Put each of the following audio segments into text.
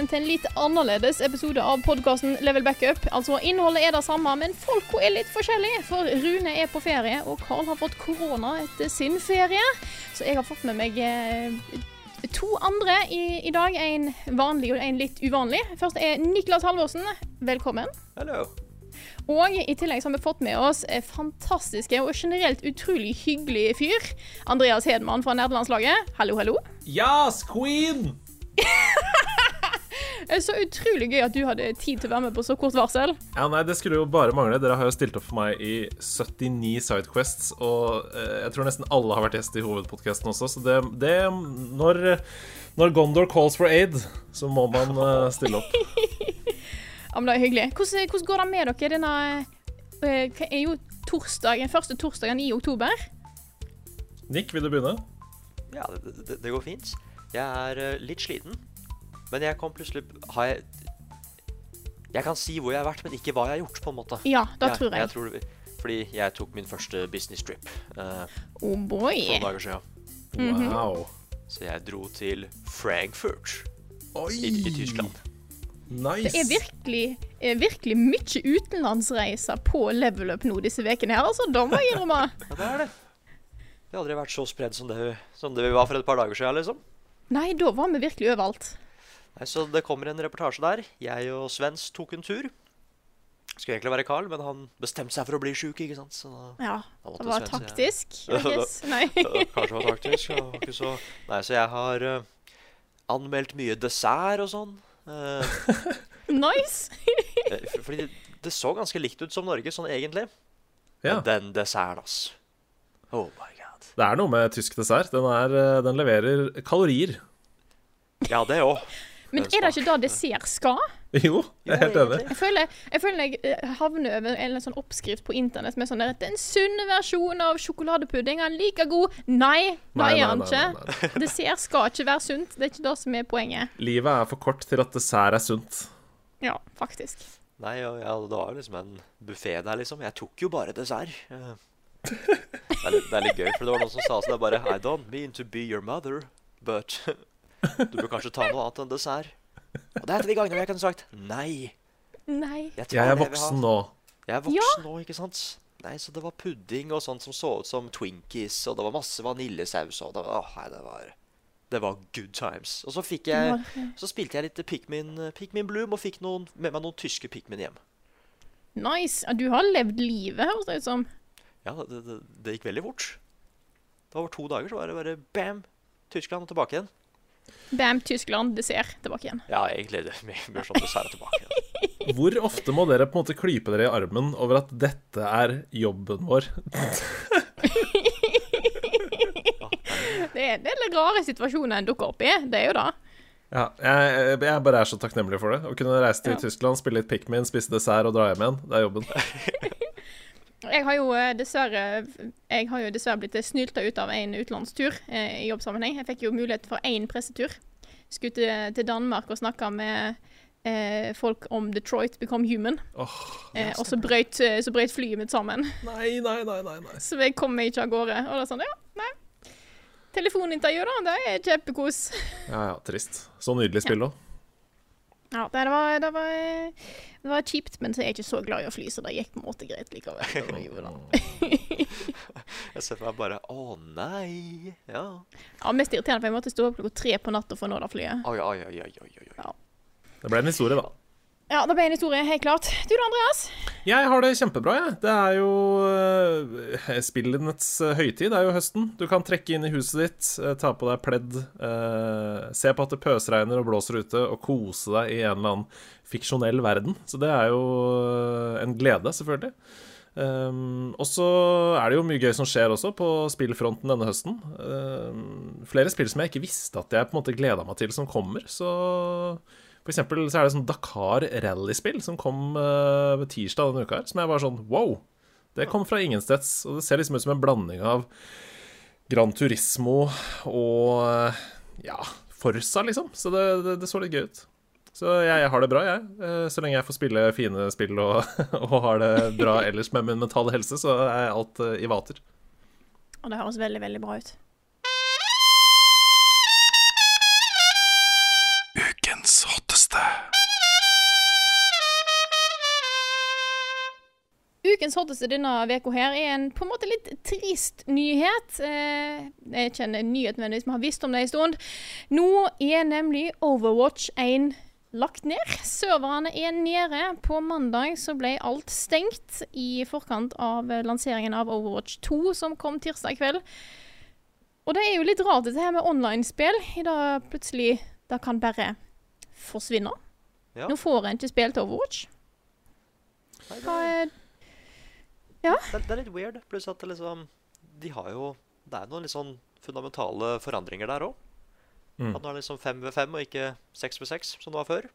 Velkommen til en litt annerledes episode av podkasten Level Backup. Altså, Innholdet er det samme, men folka er litt forskjellige. For Rune er på ferie, og Carl har fått korona etter sin ferie. Så jeg har fått med meg eh, to andre i, i dag. En vanlig og en litt uvanlig. Først er Niklas Halvorsen. Velkommen. Hallo. Og i tillegg så har vi fått med oss eh, fantastiske og generelt utrolig hyggelig fyr. Andreas Hedman fra nerdelandslaget. Hallo, hallo. Yes, queen! Så utrolig gøy at du hadde tid til å være med på så kort varsel. Ja, nei, Det skulle jo bare mangle. Dere har jo stilt opp for meg i 79 Sidequests, og eh, jeg tror nesten alle har vært gjest i hovedpodkasten også, så det, det når, når Gondor calls for aid, så må man eh, stille opp. Ja, men det er hyggelig. Hvordan, hvordan går det med dere denne eh, hva er jo torsdagen, første torsdagen i oktober? Nick, vil du begynne? Ja, det, det, det går fint. Jeg er litt sliten. Men jeg kom plutselig Har jeg Jeg kan si hvor jeg har vært, men ikke hva jeg har gjort, på en måte. Ja, da tror jeg. jeg tror fordi jeg tok min første business trip uh, Oh boy. for noen dager siden. Mhm. Wow. Så jeg dro til Frankfurt Oi! i, i Tyskland. Nice. Det er virkelig, er virkelig mye utenlandsreiser på level up nå disse ukene her, altså. Da må jeg innrømme. Ja, det er det. Det har aldri vært så spredd som det, som det vi var for et par dager siden, liksom. Nei, da var vi virkelig overalt. Nei, så det kommer en reportasje der. Jeg og Svens tok en tur. Skulle egentlig være Carl, men han bestemte seg for å bli sjuk, ikke sant. Så da Ja, da måtte det var Svens- taktisk. I guess. Nei. Ja, Kanskje var taktisk. Og ikke så... Nei, så jeg har uh, anmeldt mye dessert og sånn. Uh, Nice. eh, fordi det så ganske likt ut som Norge, sånn egentlig. Ja. Men den desserten, ass. Oh my god. Det er noe med tysk dessert. Den, er, den leverer kalorier. Ja, det òg. Men er det ikke det dessert skal? Jo, jeg er helt enig. Jeg føler jeg, føler jeg eh, havner over en sånn oppskrift på internett med sånn der Den sunne versjonen av sjokoladepudding er like god. Nei, det er han ikke. Dessert skal ikke være sunt. Det er ikke det som er poenget. Livet er for kort til at dessert er sunt. Ja, faktisk. Nei, ja, ja, det var jo liksom en buffé der, liksom. Jeg tok jo bare dessert. Det er, litt, det er litt gøy, for det var noen som sa sånn det er bare I don't mean to be your mother, but du bør kanskje ta noe annet enn dessert. Og det er til de gangene jeg kunne sagt nei. Nei. Jeg, Jeg er voksen nå. Jeg er voksen nå, ikke sant? Nei, så det var pudding og sånt som så ut som Twinkies, og det var masse vaniljesaus, og det var, åh, nei, det var, det var good times. Og så fikk jeg, så spilte jeg litt Pikmin, Pikmin Bloom, og fikk noen, med meg noen tyske Pikmin hjem. Nice. Du har levd livet, høres det ut som. Ja, det, det, det gikk veldig fort. Det var over to dager, så var det bare bam, Tyskland og tilbake igjen. Bam, Tyskland, dessert, tilbake igjen. Ja, egentlig det blir sånn dessert tilbake igjen. Hvor ofte må dere på en måte klype dere i armen over at dette er jobben vår? Det er, det er litt rare situasjoner en dukker opp i. Det er jo det. Ja, jeg, jeg bare er så takknemlig for det. Å kunne reise til Ja. Tyskland, spille litt Pikmin, spise dessert og dra hjem igjen. Det er jobben. Jeg har jo eh, dessverre har jo dessverre blitt snylta ut av en utenlandstur eh, i jobbsammenheng. Jeg fikk jo mulighet for én pressetur. Skulle til, til Danmark og snakke med eh, folk om Detroit Become Human. Oh, Eh, og så brøyt, eh, så brøyt flyet mitt sammen. nei, nei, nei, nei. Så jeg kom meg ikke av gårde. Og da sånn, ja, nei. Telefonintervju, da. Det er kjempekos. Ja, ja, trist. Så nydelig spill òg. Ja, det var, det, var, det var kjipt, men så er jeg ikke så glad i å fly, så det gikk på en måte greit likevel. Jeg ser for meg bare Å nei. Ja. Ja, Mest irriterende, for jeg måtte stå opp klokka tre på natta for å nå det flyet. Oi, oi, oi, oi, oi, oi. Det ble en historie, da. Ja, det ble en historie, helt klart. Du da, Andreas? Jeg har det kjempebra, jeg. Det er jo uh, høytid. Det er jo høsten. Du kan trekke inn i huset ditt, uh, ta på deg pledd, se på at det pøsregner og blåser ute, og kose deg i en eller annen fiksjonell verden. Så det er jo en glede, selvfølgelig. Um, og så er det jo mye gøy som skjer også på spillfronten denne høsten. Um, flere spill som jeg ikke visste at jeg på en måte gleda meg til, som kommer. Så for eksempel så er det sånn Dakar rallyspill som kom uh, tirsdag denne uka her, som jeg var sånn wow! Det kom fra ingensteds, og det ser liksom ut som en blanding av Gran Turismo og uh, ja, Forsa, liksom. Så det, det, det, så litt gøy ut. Så jeg, jeg har det bra, jeg. Uh, så lenge jeg får spille fine spill og, og har det bra ellers med min mentale helse, så er alt i vater. Og det høres veldig, veldig bra ut. Ukens hotteste denne uka her er en på en måte litt trist nyhet. Eh, kjenner nyheten en vi har visst om det en stund. Nå er nemlig Overwatch 1 lagt ned. Serverne er nede. På mandag så ble alt stengt i forkant av lanseringen av Overwatch 2, som kom tirsdag kveld. Og det er jo litt rart, dette her med online-spill. I dag plutselig Det kan bare forsvinne. Ja. Nå får en ikke spilt Overwatch. Hva er ja. Det, det, er litt weird. Pluss at liksom De har jo Det er noen litt sånn fundamentale forandringer der òg. Mm. At nå er det liksom fem ved fem og ikke seks ved seks, som det var før.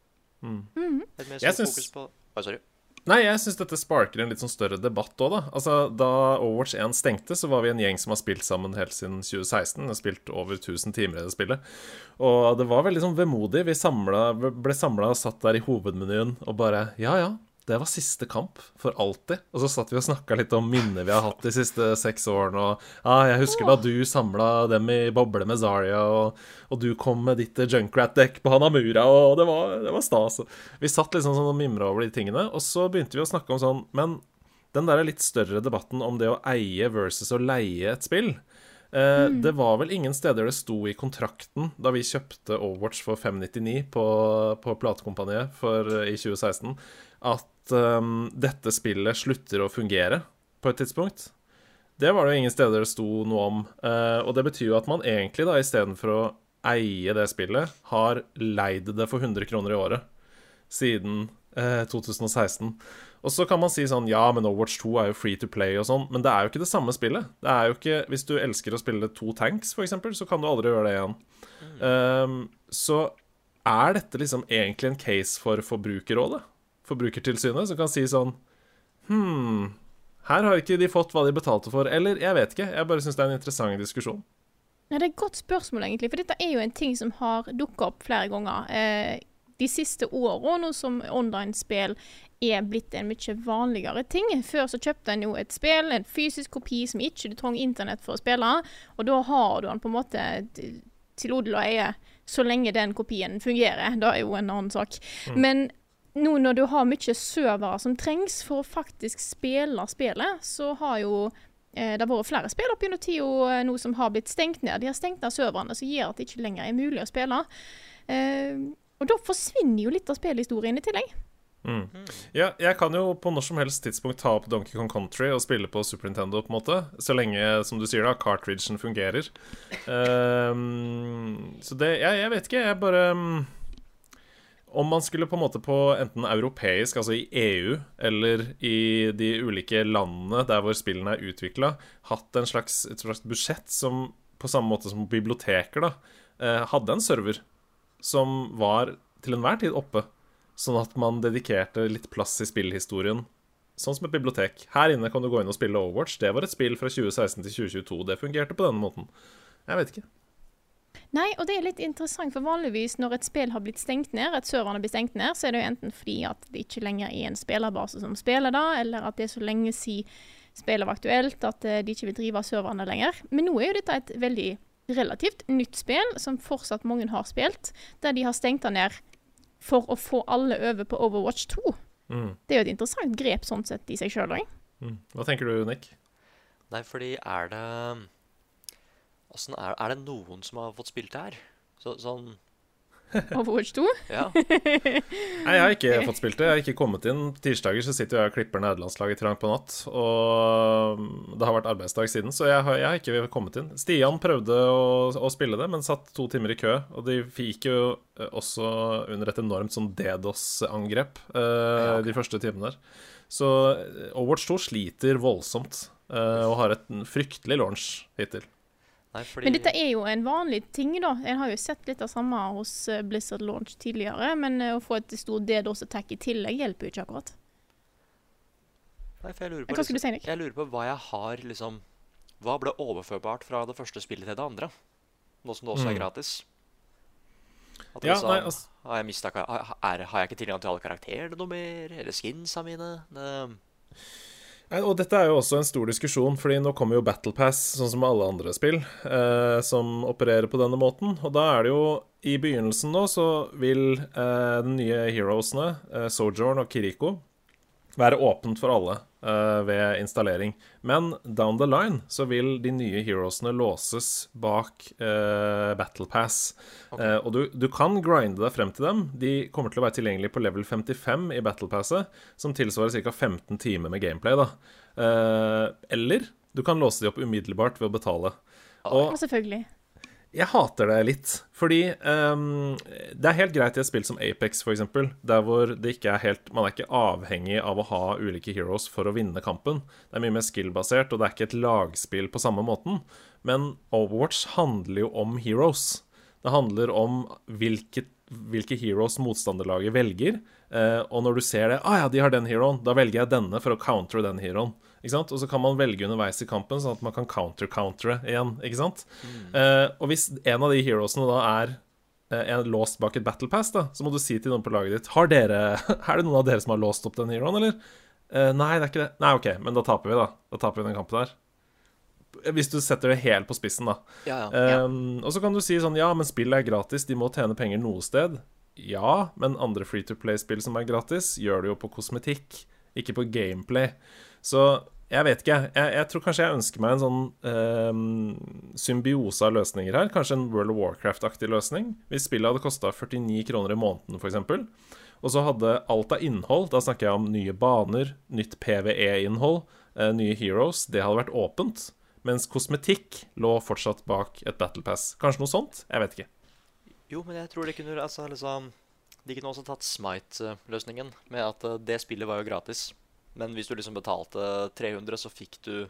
Mm. Mm. Jeg syns på... oh, Sorry. Nei, jeg syns dette sparker en litt sånn større debatt òg, da. Altså, da Overwatch 1 stengte, så var vi en gjeng som har spilt sammen helt siden 2016. Har spilt over 1000 timer i det spillet. Og det var veldig sånn vemodig. Vi samlet, ble samla og satt der i hovedmenyen og bare Ja, ja, det var siste kamp for alltid. Og så satt vi og snakka litt om minner vi har hatt de siste seks årene. Og ah, jeg husker da du samla dem i boble med Zaria, og, og du kom med ditt Junkrat-dekk på Hanamura, og det var, det var stas. Vi satt liksom sånn og mimra over de tingene, og så begynte vi å snakke om sånn Men den der litt større debatten om det å eie versus å leie et spill eh, mm. Det var vel ingen steder det sto i kontrakten da vi kjøpte Overwatch for 599 på, på platekompaniet i 2016, at um, dette spillet slutter å fungere på et tidspunkt. Det var det jo ingen steder det sto noe om. Uh, og det betyr jo at man egentlig, da, istedenfor å eie det spillet, har leid det for 100 kroner i året siden uh, 2016. Og så kan man si sånn Ja, men Overwatch 2 er jo free to play og sånn, men det er jo ikke det samme spillet. Det er jo ikke Hvis du elsker å spille to tanks, f.eks., så kan du aldri gjøre det igjen. Um, så er dette liksom egentlig en case for Forbrukerrådet? Forbrukertilsynet, som kan si sånn Hm, her har ikke de fått hva de betalte for. Eller jeg vet ikke. Jeg bare syns det er en interessant diskusjon. Ja, Det er et godt spørsmål, egentlig. For dette er jo en ting som har dukka opp flere ganger. Eh, de siste åra, nå som online-spill er blitt en mye vanligere ting. Før så kjøpte en jo et spill, en fysisk kopi som ikke du trang internett for å spille. Og da har du den på en måte til odel og eie så lenge den kopien fungerer. Det er jo en annen sak. Mm. Men nå når du har mye servere som trengs for å faktisk spille spillet, så har jo eh, det har vært flere spill opp gjennom tida eh, nå som har blitt stengt ned. De har stengt ned serverne, som gjør at det ikke lenger er mulig å spille. Eh, og da forsvinner jo litt av spillhistorien i tillegg. Mm. Ja, jeg kan jo på når som helst tidspunkt ta opp Donkey Kong Country og spille på Super Nintendo, på en måte. Så lenge, som du sier, da, cartridgen fungerer. Um, så det jeg, jeg vet ikke, jeg bare um, om man skulle på en måte på enten europeisk, altså i EU, eller i de ulike landene der hvor spillene er utvikla, hatt en slags, et slags budsjett som på samme måte som biblioteker da, eh, hadde en server som var til enhver tid oppe, sånn at man dedikerte litt plass i spillhistorien. Sånn som et bibliotek. Her inne kan du gå inn og spille Overwatch. Det var et spill fra 2016 til 2022. Det fungerte på denne måten. Jeg vet ikke. Nei, og det er litt interessant, for vanligvis når et spill har blitt stengt ned, et har blitt stengt ned, så er det jo enten fordi at det ikke lenger er en spillerbase som spiller da, eller at det er så lenge siden spillet var aktuelt at eh, de ikke vil drive serverne lenger. Men nå er jo dette et veldig relativt nytt spill, som fortsatt mange har spilt, der de har stengt det ned for å få alle over på Overwatch 2. Mm. Det er jo et interessant grep sånn sett i seg sjøl òg. Mm. Hva tenker du, Nick? Nei, fordi er det er, er, det noen som har fått spilt det her? Så, sånn Overwatch 2? Ja. Nei, jeg har ikke fått spilt det. Jeg har ikke kommet inn. Tirsdager så sitter jeg og klipper nederlandslaget trangt på natt. Og um, det har vært arbeidsdag siden, så jeg har, jeg har ikke kommet inn. Stian prøvde å, å, spille det, men satt to timer i kø. Og de fikk jo eh, også under et enormt sånn DDoS-angrep uh, ja, okay. de første timene der. Så eh, Overwatch 2 sliter voldsomt uh, og har et fryktelig launch hittil. Nei, fordi... Men dette er jo en vanlig ting, da. En har jo sett litt av samme hos eh, Blizzard Launch tidligere. Men eh, å få et stort DDoS-attack i tillegg hjelper jo ikke akkurat. Nei, for jeg lurer på, Hva skulle du si, Nick? Jeg lurer på hva jeg har liksom Hva ble overførbart fra det første spillet til det andre? Nå som det også er mm. gratis. At ja, liksom, nei, altså... Har jeg mistet, har, har jeg ikke tilgang til alle karakterene noe mer? Eller skinsa mine? Det... Og dette er jo også en stor diskusjon, fordi nå kommer jo Battle Pass, sånn som alle andre spill, eh, som opererer på denne måten. Og da er det jo I begynnelsen nå så vil eh, de nye heroesene, eh, Sojourn og Kiriko, være åpent for alle uh, ved installering. Men down the line så vil de nye heroesene låses bak uh, Battle Pass. Okay. Uh, og du, du, kan grinde deg frem til dem. De kommer til å være tilgjengelige på level 55 i Battle Passet, som tilsvarer ca. 15 timer med gameplay. da. eller du kan låse de opp umiddelbart ved å betale. Og, ja, selvfølgelig. Jeg hater det litt, fordi um, det er helt greit i et spill som Apex, f.eks., der hvor det ikke er helt Man er ikke avhengig av å ha ulike heroes for å vinne kampen. Det er mye mer skill-basert, og det er ikke et lagspill på samme måten. Men Overwatch handler jo om heroes. Det handler om hvilket, hvilke heroes motstanderlaget velger. Uh, og når du ser det ah, ja, de har den heroen, da velger jeg denne for å counter den heroen. Ikke sant? Og så kan man velge underveis i kampen, sånn at man kan counter-countere igjen. Ikke sant? Mm. Uh, og hvis en av de heroesene da er uh, en låst bak et battle pass, da, så må du si til noen på laget ditt Har dere, Er det noen av dere som har låst opp den heroen, eller? Uh, nei, det er ikke det. Nei, OK, men da taper vi, da. Da taper vi den kampen der. Hvis du setter det helt på spissen, da. Ja, ja. Um, og så kan du si sånn Ja, men spill er gratis, de må tjene penger noe sted. Ja, men andre free to play-spill som er gratis, gjør det jo på kosmetikk, ikke på gameplay. Så jeg vet ikke. Jeg, jeg, tror kanskje jeg ønsker meg en sånn um, symbiose av løsninger her. Kanskje en World of Warcraft-aktig løsning. Hvis spillet hadde kosta 49 kroner i måneden, f.eks., og så hadde alt av innhold Da snakker jeg om nye baner, nytt PVE-innhold, uh, nye heroes. Det hadde vært åpent. Mens kosmetikk lå fortsatt bak et Battle Pass. Kanskje noe sånt? Jeg vet ikke. Jo, men jeg tror det kunne altså, liksom, De kunne også tatt Smite-løsningen, med at uh, det spillet var jo gratis. Men hvis du liksom betalte 300, så fikk du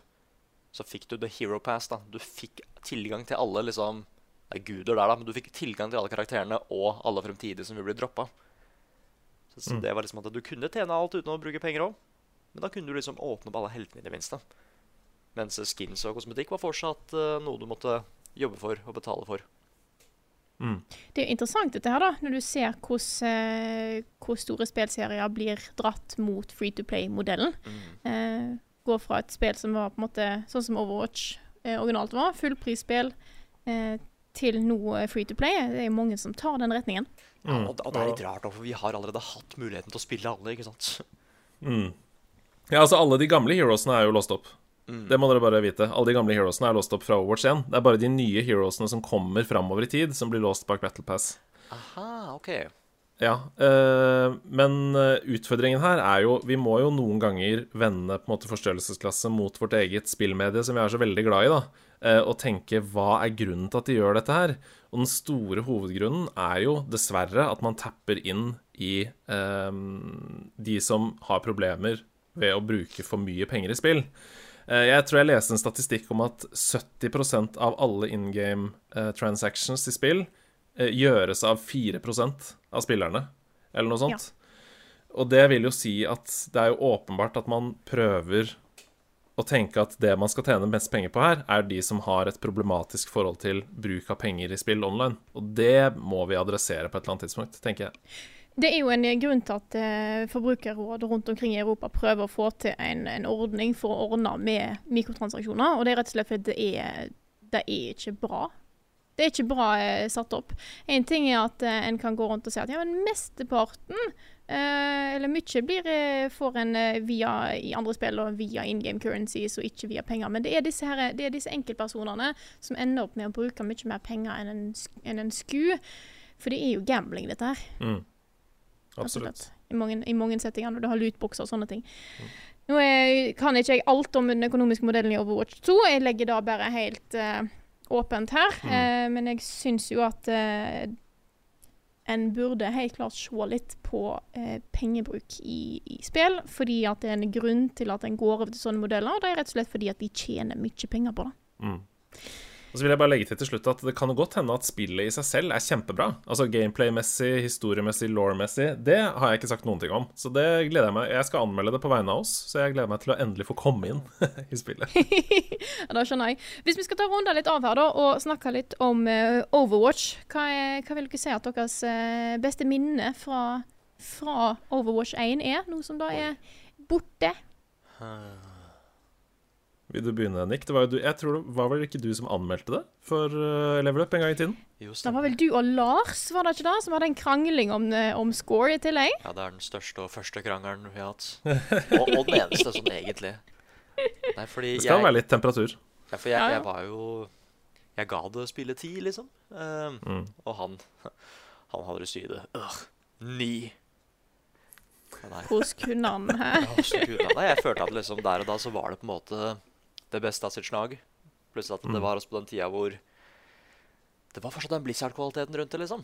Så fikk du The Hero Pass. da Du fikk tilgang til alle liksom Det er guder der, da, men du fikk tilgang til alle karakterene og alle fremtidige som vil bli droppa. Så, så mm. det var liksom at du kunne tjene alt uten å bruke penger òg. Men da kunne du liksom åpne opp alle heltene i det minste. Mens skins og kosmetikk var fortsatt uh, noe du måtte jobbe for og betale for. Mm. Det er jo interessant dette her da, når du ser hvor store spillserier blir dratt mot free to play-modellen. Mm. Eh, går fra et spill som var på en måte sånn som Overwatch eh, originalt var, fullprisspill, eh, til noe free to play. Det er jo mange som tar den retningen. Ja, og, og, det er litt rart, for vi har allerede hatt muligheten til å spille alle, ikke sant? Mm. Ja, altså alle de gamle heroesene er jo låst opp. Mm. Det må dere bare vite. Alle de gamle heroesene er låst opp fra Overwatch 1. Det er bare de nye heroesene som kommer framover i tid, som blir låst bak Battle Pass. Aha, ok Ja, øh, men eh, utfordringen her er jo Vi må jo noen ganger vende på en måte forstørrelsesklasse mot vårt eget spillmedie, som vi er så veldig glad i, da. Øh, og tenke hva er grunnen til at de gjør dette her? Og den store hovedgrunnen er jo dessverre at man tapper inn i øh, de som har problemer ved å bruke for mye penger i spill. Eh, jeg tror jeg leste en statistikk om at 70% av alle in game eh, transactions i spill eh, gjøres av 4 av spillerne, eller noe sånt. Ja. Og det vil jo si at det er jo åpenbart at man prøver å tenke at det man skal tjene mest penger på her, er de som har et problematisk forhold til bruk av penger i spill online. Og det må vi adressere på et eller annet tidspunkt, tenker jeg. Det er jo en grunn til at eh, forbrukerråd rundt omkring i Europa prøver å få til en, en, ordning for å ordne med mikrotransaksjoner. Og det er rett og slett fordi det er, det er ikke bra. Det er ikke bra eh, satt opp. En ting er at eh, en kan gå rundt og si at ja, men mesteparten, eh, eller mye, blir eh, får en eh, via i andre spill og via in game currencies og ikke via penger. Men det er disse, her, det er disse enkeltpersonene som ender opp med å bruke mye mer penger enn en, enn en sku. For det er jo gambling, dette her. Mm. Absolutt. I mange, i mange settinger når du har lootboxer og sånne ting. Nå er, kan ikke jeg alt om den økonomiske modellen i Overwatch 2. Jeg legger da bare helt uh, åpent her. Eh, men jeg syns jo at uh, en burde helt klart se litt på pengebruk i, i spill. Fordi at det er en grunn til at en går over til sånne modeller. Og det er rett og slett fordi at de tjener mye penger på det. Mm. Og så vil jeg bare legge til til slutt at det kan jo godt hende at spillet i seg selv er kjempebra. Altså gameplay-messig, historiemessig, law-messig. Det har jeg ikke sagt noen ting om. Så det gleder jeg meg Jeg skal anmelde det på vegne av oss, så jeg gleder meg til å endelig få komme inn i spillet. Ja, da skjønner jeg. Hvis vi skal ta runda litt av her da, og snakke litt om uh, Overwatch, hva, er, hva vil dere si at deres uh, beste minne fra, fra Overwatch 1 er? Noe som da er borte? Vil du begynne, Nick? Det var jo du, jeg tror det var vel ikke du som anmeldte det for uh, Level Up en gang i tiden? Jo, Det var vel du og Lars, var det ikke da, Som hadde en krangling om, eh, om score i tillegg? Ja, det er den største og første krangelen vi har hatt. Og, og den eneste, sånn egentlig. Nei, fordi Det skal jeg, være litt temperatur. ja, for jeg, jeg var jo Jeg ga det spillet ti, liksom. Um, Mm. Og han Han hadde det syde. Øh, ni. Hvordan kunne han hæ? Ja, kunne han- Nei, jeg følte at liksom der og da så var det på en måte det beste av sitt slag. Pluss at det Mm. var også på den tida hvor det var fortsatt den Blizzard-kvaliteten rundt det, liksom.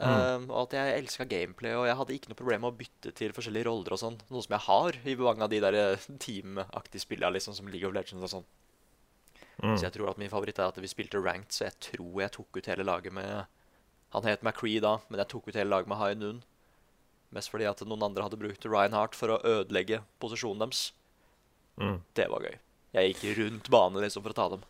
Mm. Um, og at jeg elska gameplay, og jeg hadde ikke noe problem med å bytte til forskjellige roller og sånn. Noe som jeg har i mange av de der eh, teamaktige spillene liksom, som League of Legends og sånn. Mm. Så jeg tror at min favoritt er at vi spilte ranked, så jeg tror jeg tok ut hele laget med Han het McCree da, men jeg tok ut hele laget med High Noon. Mest fordi at noen andre hadde brukt Ryan Hart for å ødelegge posisjonen deres. Mm. Det var gøy. Jeg gikk rundt banen liksom for å ta dem.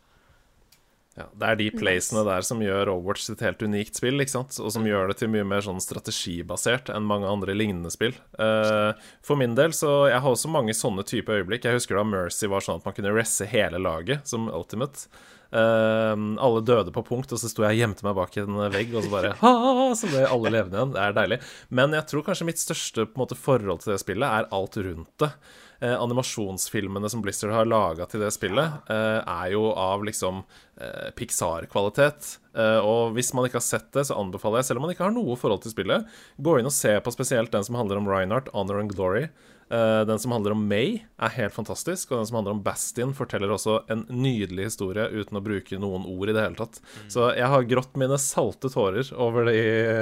Ja, det er de placene der som gjør Overwatch til et helt unikt spill, ikke sant? og som gjør det til mye mer sånn strategibasert enn mange andre lignende spill. Uh, for min del, så Jeg har også mange sånne type øyeblikk. Jeg husker da Mercy var sånn at man kunne resse hele laget som Ultimate. Uh, alle døde på punkt, og så sto jeg og gjemte meg bak en vegg, og så bare ha, Så ble alle levende igjen. Det er deilig. Men jeg tror kanskje mitt største på en måte, forhold til det spillet er alt rundt det. Eh, animasjonsfilmene som Blizzard har laga til det spillet, eh, er jo av liksom eh, Pixar-kvalitet. Eh, og hvis man ikke har sett det, så anbefaler jeg, selv om man ikke har noe forhold til spillet, gå inn og se på spesielt den som handler om Reinhardt, Honor and Glory. Eh, den som handler om May, er helt fantastisk. Og den som handler om Bastin, forteller også en nydelig historie uten å bruke noen ord i det hele tatt. Så jeg har grått mine salte tårer over de,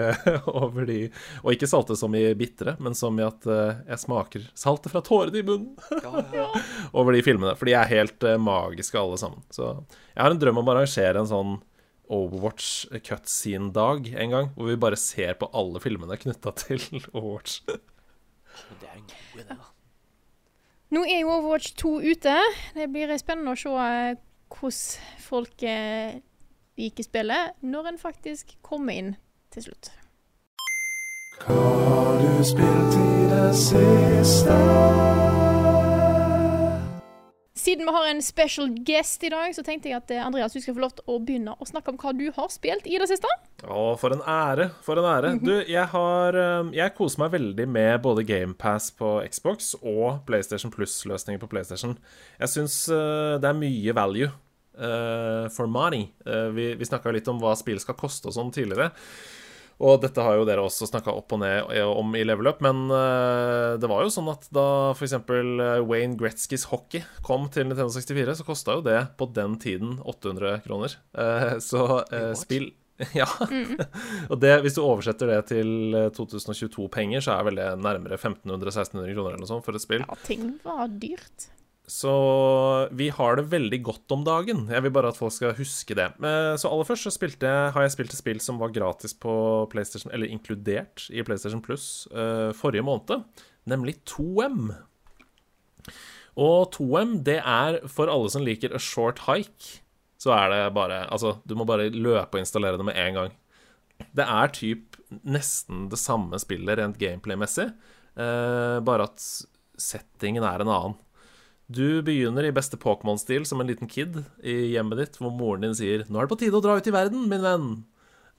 over de Og ikke salte som i bitre, men som i at eh, jeg smaker saltet fra tårene i munnen Ja, ja. over de filmene. For de er helt eh, magiske, alle sammen. Så jeg har en drøm om å arrangere en sånn Overwatch cutscene-dag en gang, hvor vi bare ser på alle filmene knytta til Overwatch. Det er en god det, da. Nå er jo Overwatch 2 ute. Det blir spennende å se eh, hvordan folk eh, liker spillet når en faktisk kommer inn til slutt. Siden vi har en special guest i dag, så tenkte jeg at eh, Andreas, du skal få lov til å begynne å snakke om hva du har spilt i det siste. Å, for en ære. For en ære. Du, jeg har eh, Jeg koser meg veldig med både GamePass på Xbox og PlayStation Plus-løsninger på PlayStation. Jeg syns eh, det er mye value uh, for money. Uh, vi vi snakka litt om hva spill skal koste og sånn tidligere. Og dette har jo dere også snakka opp og ned om i Level Up, men eh, det var jo sånn at da f.eks. Wayne Gretzkys hockey kom til Nintendo 64, så kosta jo det på den tiden 800 kroner. Eh, så eh, spill Ja. og det, hvis du oversetter det til eh, 2022-penger, så er vel det nærmere 1500-1600 kroner eller noe sånt for et spill. Ja, ting var dyrt. Så vi har det veldig godt om dagen. Jeg vil bare at folk skal huske det. Eh, Så aller først så spilte, har jeg spilt et spill som var gratis på PlayStation, eller inkludert i PlayStation Plus eh, forrige måned, nemlig 2M. Og 2M, det er for alle som liker a short hike, så er det bare Altså, du må bare løpe og installere det med en gang. Det er typ nesten det samme spillet rent gameplay-messig, eh, bare at settingen er en annen. Du begynner i beste Pokémon-stil som en liten kid i hjemmet ditt, hvor moren din sier 'Nå er det på tide å dra ut i verden, min venn'.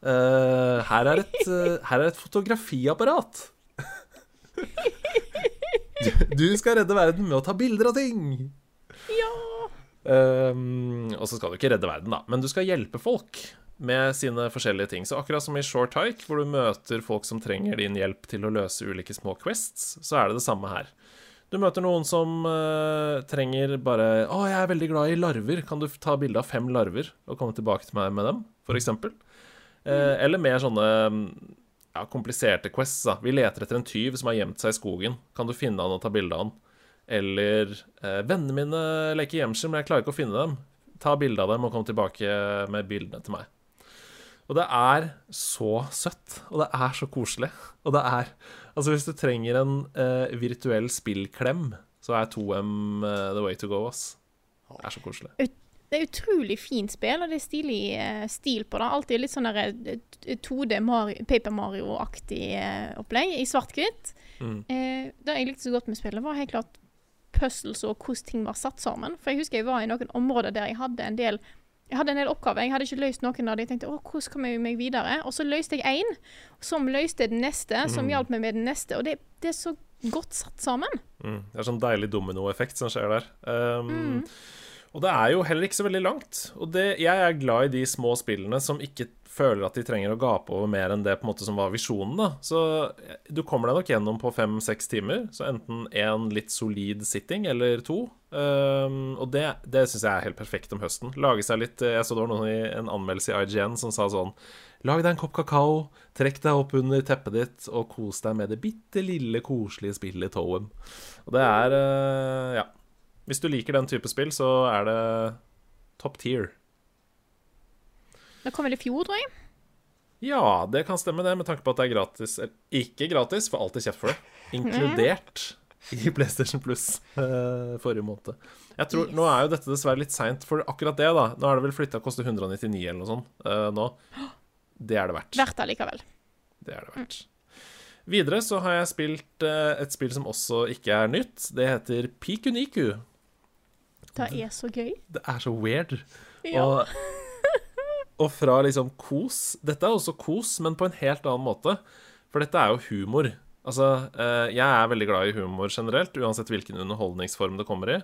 Uh, her, er et, uh, her er et fotografiapparat. du, du skal redde verden med å ta bilder av ting. Ja! Um, og så skal du ikke redde verden, da, men du skal hjelpe folk. med sine forskjellige ting. Så akkurat som i Short Hike, hvor du møter folk som trenger din hjelp til å løse ulike små quests, så er det det samme her. Du møter noen som uh, trenger bare 'Å, jeg er veldig glad i larver. Kan du ta bilde av fem larver og komme tilbake til meg med dem?' f.eks. Uh, eller mer sånne ja, kompliserte quests. da. Vi leter etter en tyv som har gjemt seg i skogen. Kan du finne han og ta bilde av han? Eller uh, 'Vennene mine leker gjemsel, men jeg klarer ikke å finne dem.' Ta bilde av dem og kom tilbake med bildene til meg. Og det er så søtt, og det er så koselig. Og det er Altså, hvis du trenger en uh, virtuell spillklem, så er 2M uh, the way to go, ass. Det er så koselig. Det er utrolig fint spill, og det er stilig uh, stil på det. Alltid litt sånn 2D Mario, Paper Mario-aktig opplegg i svart-hvitt. Mm. det jeg likte så godt med spillet, var helt klart puzzles og hvordan ting var satt sammen. For jeg husker jeg var i noen områder der jeg hadde en del jeg hadde en del oppgaver. Jeg hadde ikke løst noen av dem. Jeg tenkte å, hvordan kommer jeg meg videre? Og så løste jeg én, som løste den neste, som mm. hjalp meg med den neste. Og det, det, er så godt satt sammen. Mm. Det er sånn deilig dominoeffekt som skjer der. Um, mm. Og det er jo heller ikke så veldig langt. Og det, jeg er glad i de små spillene som ikke føler at de trenger å gape over mer enn det på en måte som var visjonen. da. Så eh, du kommer deg nok gjennom på fem-seks timer. Så enten én litt solid sitting eller to. Um, og det, det syns jeg er helt perfekt om høsten. Lage seg litt Jeg så det var noen i en anmeldelse i IGN som sa sånn Lag deg en kopp kakao, trekk deg opp under teppet ditt og kos deg med det bitte lille, koselige spillet Toem. Og det er uh, Ja. Hvis du liker den type spill, så er det top tier. Det kom vel i fjor, tror jeg? Ja, det kan stemme, det, med tanke på at det er gratis. Ikke gratis, for alltid kjeft for det. Inkludert i PlayStation Plus uh, forrige måned. Jeg tror, yes. Nå er jo dette dessverre litt seint for akkurat det, da. Nå er det vel flytta og koster 199 eller noe sånt uh, nå. Det er det verdt. Verdt allikevel. Det er det verdt. Mm. Videre så har jeg spilt uh, et spill som også ikke er nytt. Det heter Pikuniku. Det er så gøy. Det er så weird. Ja. Og og fra liksom kos Dette er også kos, men på en helt annen måte. For dette er jo humor. Altså, eh, jeg er veldig glad i humor generelt, uansett hvilken underholdningsform det kommer i.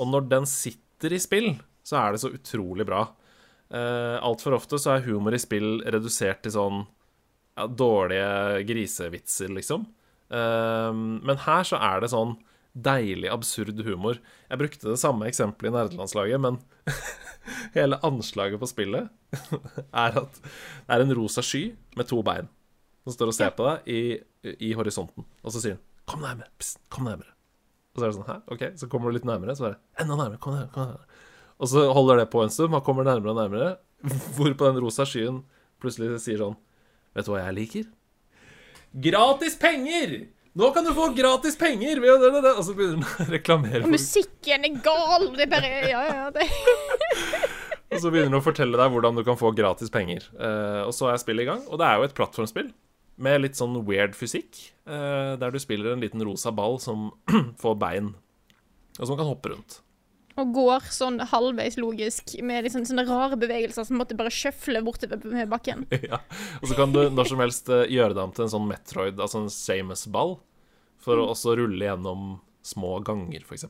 Og når den sitter i spill, så er det så utrolig bra. Eh, Altfor ofte så er humor i spill redusert til sånn ja, dårlige grisevitser, liksom. Eh, men her så er det sånn deilig, absurd humor. Jeg brukte det samme eksempelet i nerdelandslaget, men hele anslaget på spillet er at det er en rosa sky med to bein som står og ser på deg i, i horisonten. Og så sier hun 'Kom nærmere'. Pst, kom nærmere. Og så er det sånn Hæ? OK. Så kommer du litt nærmere. Så er det enda nærmere. Kom nærmere. Kom nærmere. Og så holder det på en stund. Man kommer nærmere og nærmere. Hvorpå den rosa skyen plutselig sier sånn Vet du hva jeg liker? Gratis penger! Nå kan du få gratis penger! Og så begynner han å reklamere. Og musikken er gal! Det er bare Ja, ja, det Og så begynner han å fortelle deg hvordan du kan få gratis penger. Uh, og så er spillet i gang. Og det er jo et plattformspill med litt sånn weird fysikk. Uh, der du spiller en liten rosa ball som får bein, og som kan hoppe rundt. Og går sånn halvveis logisk med liksom sånne rare bevegelser som måtte bare sjøfle bortover med bakken. ja. Og så kan du når som helst uh, gjøre deg om til en sånn Metroid, altså en Samus-ball, for mm. å også rulle gjennom små ganger, f.eks.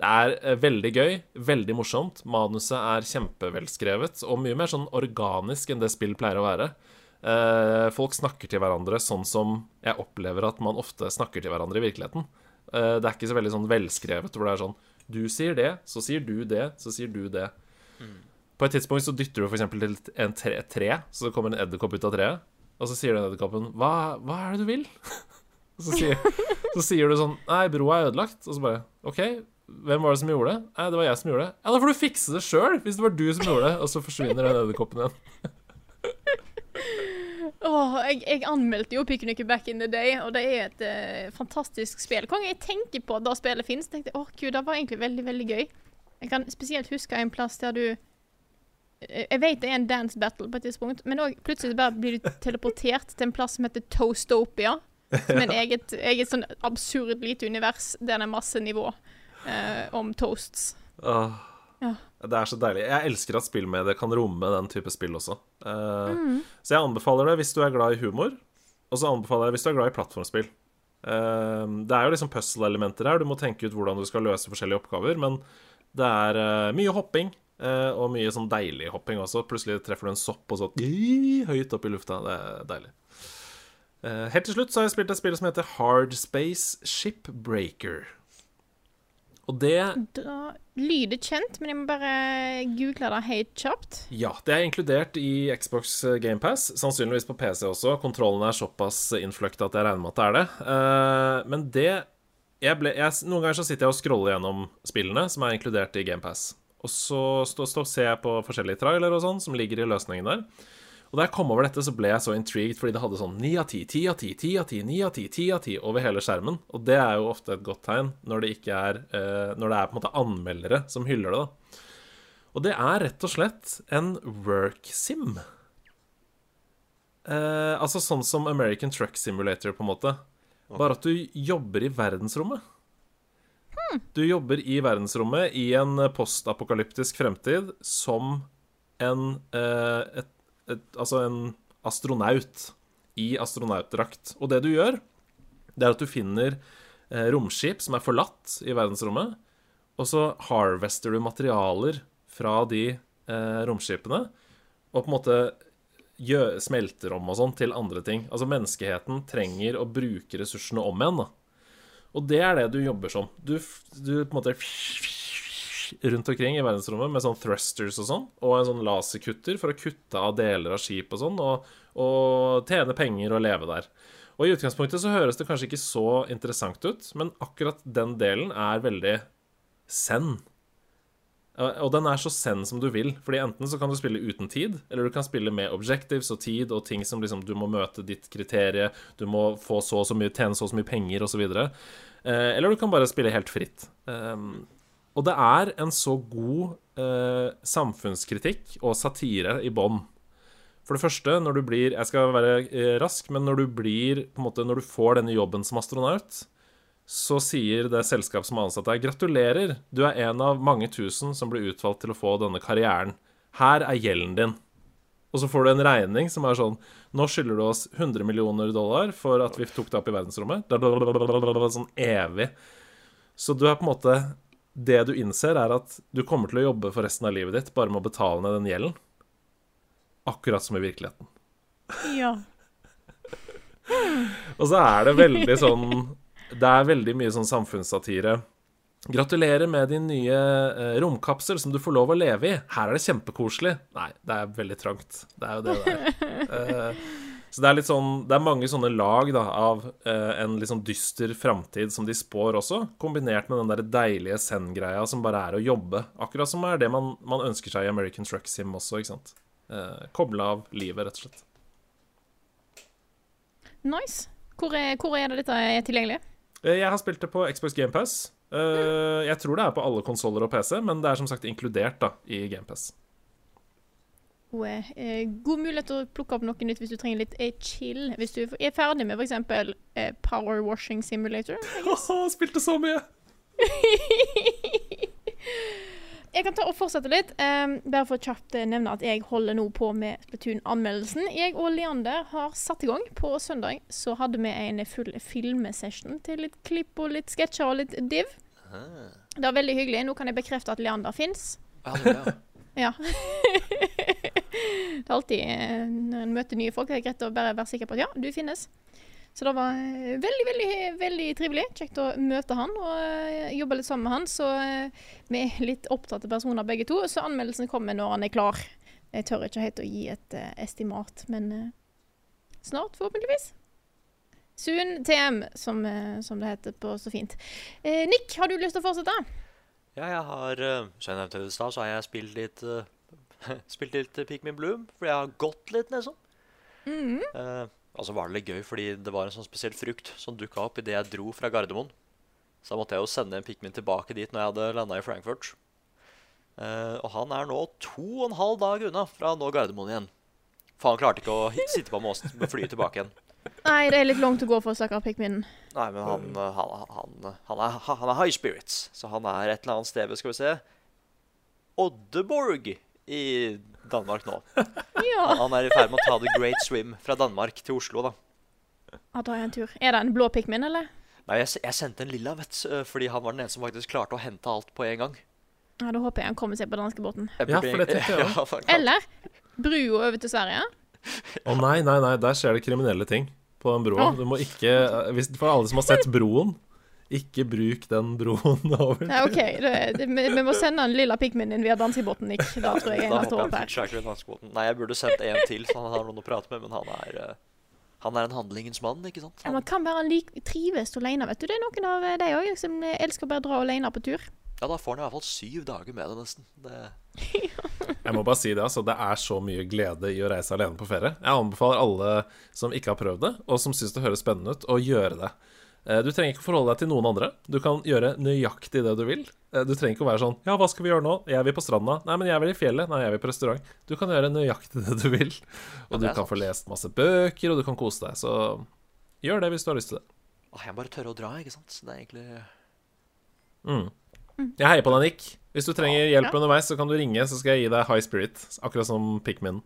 Det er eh, veldig gøy, veldig morsomt. Manuset er kjempevelskrevet og mye mer sånn organisk enn det spill pleier å være. Eh, folk snakker til hverandre sånn som jeg opplever at man ofte snakker til hverandre i virkeligheten. Eh, det er ikke så veldig sånn velskrevet hvor det er sånn Du sier det, så sier du det, så sier du det. Mm. På et tidspunkt så dytter du f.eks. til en tre, tre, så det kommer en edderkopp ut av treet. Og så sier den edderkoppen hva, hva er det du vil?' så, sier, så sier du sånn 'Nei, broa er ødelagt.' Og så bare 'OK, hvem var det som gjorde det? Nei, det var jeg som gjorde det. Ja, da får du fikse det sjøl, hvis det var du som gjorde det. Og så forsvinner den edderkoppen igjen. Åh, jeg, jeg, anmeldte jo Picnic Back in the Day, og det er et uh, fantastisk spill. Hver gang jeg tenker på at da spillet finnes, tenkte jeg åh gud, det var egentlig veldig, veldig gøy. Jeg kan spesielt huske en plass der du eh, Jeg vet det er en dance battle på et tidspunkt, men òg plutselig bare blir du teleportert til en plass som heter Toastopia. Som er et eget, eget sånn absurd lite univers der det er masse nivå eh, om toasts. Åh, ja. Det er så deilig. Jeg elsker at spillmediet kan romme den type spill også. Eh, mm. Så jeg anbefaler det hvis du er glad i humor, og så anbefaler jeg det hvis du er glad i plattformspill. Eh, det er jo liksom puzzle-elementer her. Du må tenke ut hvordan du skal løse forskjellige oppgaver, men det er uh, mye hopping. Eh, og mye sånn deilig hopping også. Plutselig treffer du en sopp og så høyt opp i lufta. Det er deilig. Eh, helt til slutt så har jeg spilt et spill som heter Hard Space Shipbreaker. Og det Da lyder kjent, men jeg må bare google det helt kjapt. Ja, det er inkludert i Xbox GamePass. Sannsynligvis på PC også. Kontrollen er såpass innfløkt at jeg regner med at det er det. Eh, men det jeg ble, jeg, Noen ganger så sitter jeg og scroller gjennom spillene som er inkludert i GamePass. Og så stå, stå, ser jeg på forskjellige trailere og sånn som ligger i løsningen der. Og da jeg kom over dette, så ble jeg så intrigued fordi det hadde sånn 9 av 10, 10 av 10, 10 av 10, 9 av 10, 10 av 10 over hele skjermen. Og det er jo ofte et godt tegn når det er eh, Når det er på en måte anmeldere som hyller det, da. Og det er rett og slett en work-sim. Eh, altså sånn som American Truck Simulator, på en måte. Bare at du jobber i verdensrommet. Du jobber i verdensrommet i en postapokalyptisk fremtid som en eh, et, et, Altså en astronaut i astronautdrakt. Og det du gjør, det er at du finner eh, romskip som er forlatt i verdensrommet, og så harvester du materialer fra de eh, romskipene, og på en måte gjør, smelter om og sånn til andre ting. Altså menneskeheten trenger å bruke ressursene om igjen, da. Og det er det du jobber som. Du, du på en måte rundt omkring i verdensrommet med sånn thrusters og sånn, og en sånn laserkutter for å kutte av deler av skip og sånn, og, og tjene penger og leve der. Og i utgangspunktet så høres det kanskje ikke så interessant ut, men akkurat den delen er veldig zen. Og den er så zen som du vil. Fordi enten så kan du spille uten tid, eller du kan spille med objectives og tid og ting som liksom du må møte ditt kriterie, du må få så og så mye, tjene så og så mye penger osv. Eh, eller du kan bare spille helt fritt. Og det er en så god eh, samfunnskritikk og satire i bånn. For det første, når du blir Jeg skal være eh, rask, men når du blir på en måte, Når du får denne jobben som astronaut, så sier det selskap som har ansatt deg, gratulerer, du er en av mange tusen som blir utvalgt til å få denne karrieren. Her er gjelden din. Og så får du en regning som er sånn Nå skylder du oss 100 millioner dollar for at vi tok deg opp i verdensrommet. Sånn evig. Så du er på en måte Det du innser, er at du kommer til å jobbe for resten av livet ditt bare med å betale ned den gjelden. Akkurat som i virkeligheten. Ja. Og så er det veldig sånn Det er veldig mye sånn samfunnssatire. Gratulerer med din nye eh, romkapsel som du får lov å leve i. Her er det kjempekoselig. Nei, det er veldig trangt. Det er jo det det er. Eh, så det er sånn Det er mange sånne lag da, av eh, en litt sånn dyster framtid som de spår også, kombinert med den der deilige Zen-greia som bare er å jobbe. Akkurat som er det man, man ønsker seg i American Truck Sim også, ikke sant. Eh, koble av livet, rett og slett. Nice. Hvor er, hvor er det dette er tilgjengelig? Eh, Jeg har spilt det på Xbox GamePass. Uh, jeg tror det er på alle konsoller og PC, men det er som sagt inkludert da, i GamePass. Og, eh, god mulighet til å plukke opp noe nytt hvis du trenger litt eh, chill. Hvis du er ferdig med f.eks. Eh, Power Washing Simulator. Spilte så mye! Jeg kan ta og fortsette litt. Um, bare for å kjapt eh, nevne at jeg holder nå på med Splatoon-anmeldelsen. Jeg og Leander har satt i gang. På søndag så hadde vi en full filmsession til litt klipp og litt sketsjer og litt div. Det var veldig hyggelig. Nå kan jeg bekrefte at Leander fins. Ja, det er alltid eh, når en møter nye folk, det er greit å bare være sikker på at ja, du finnes. Så det var eh, veldig, veldig veldig trivelig. Kjekt å møte han og eh, jobbe litt sammen med han. Så vi er litt opptatte personer begge to, så anmeldelsen kommer når han er klar. Jeg tør ikke helt å gi et uh, estimat, men uh, snart, forhåpentligvis. Soon TM, som, uh, som det heter på så fint. Nick, har du lyst til å fortsette? Ja, jeg har Som jeg nevnte i stad, så har jeg spilt litt Spilt litt Pikmin Bloom, fordi jeg har gått litt, liksom. Eh, og så var det litt gøy, fordi det var en sånn spesiell frukt som dukka opp idet jeg dro fra Gardermoen. Så da måtte jeg jo sende en Pikmin tilbake dit når jeg hadde landa i Frankfurt. Eh, og han er nå to og en halv dag unna fra å nå Gardermoen igjen. For han klarte ikke å sitte på med flyet tilbake igjen. Nei, det er litt langt å gå for stakkar Pikmin. Nei, men han, eh, han, han, han, han er high spirits, så han er et eller annet sted skal vi se Oddeborg i Danmark nå. Ja. Han er i ferd med å ta The Great Swim fra Danmark til Oslo, da. ja, da er en tur. Er det en blå Pikmin, eller? Nei, jeg, jeg sendte en lilla, vet du, fordi han var den eneste som faktisk klarte å hente alt på en gang. Ja, Da håper jeg han kommer seg på danskebåten. Ja, for det tenker jeg Ja, Eller brua over til Sverige. Å nei, nei, nei, der skjer det kriminelle ting på den broa. Du må ikke hvis, For alle som har sett Broen, ikke bruk den broen over. Nei, OK. Det, det, vi, vi må sende en lilla pikmin inn via danskebåten, Nick. Da tror jeg jeg neste håper her. han. Nei, jeg burde sendt en til, så han har noen å prate med, men han er eh, Han er en handlingens mann, ikke sant? Ja, man kan være lik, trives alene, vet du. Det er noen av de òg som elsker å bare dra alene på tur. Ja, da får han i hvert fall syv dager med det, nesten. Det, Jeg må bare si det, altså. Det er så mye glede i å reise alene på ferie. Jeg anbefaler alle som ikke har prøvd det, og som syns det høres spennende ut, å gjøre det. Eh, Du trenger ikke forholde deg til noen andre. Du kan gjøre nøyaktig det du vil. Eh, Du trenger ikke å være sånn Ja, hva skal vi gjøre nå? Jeg vil på stranda. Nei, men jeg vil i fjellet. Nei, jeg vil på restaurant. Du kan gjøre nøyaktig det du vil. Og ja, du kan sant. få lest masse bøker, og du kan kose deg. Så gjør det hvis du har lyst til det. Åh, jeg må bare tørre å dra, ikke sant? Det er egentlig Mm. Jeg heier på deg, Nick. Hvis du trenger hjelp underveis, så kan du ringe, så skal jeg gi deg high spirit. Akkurat som Pikmin.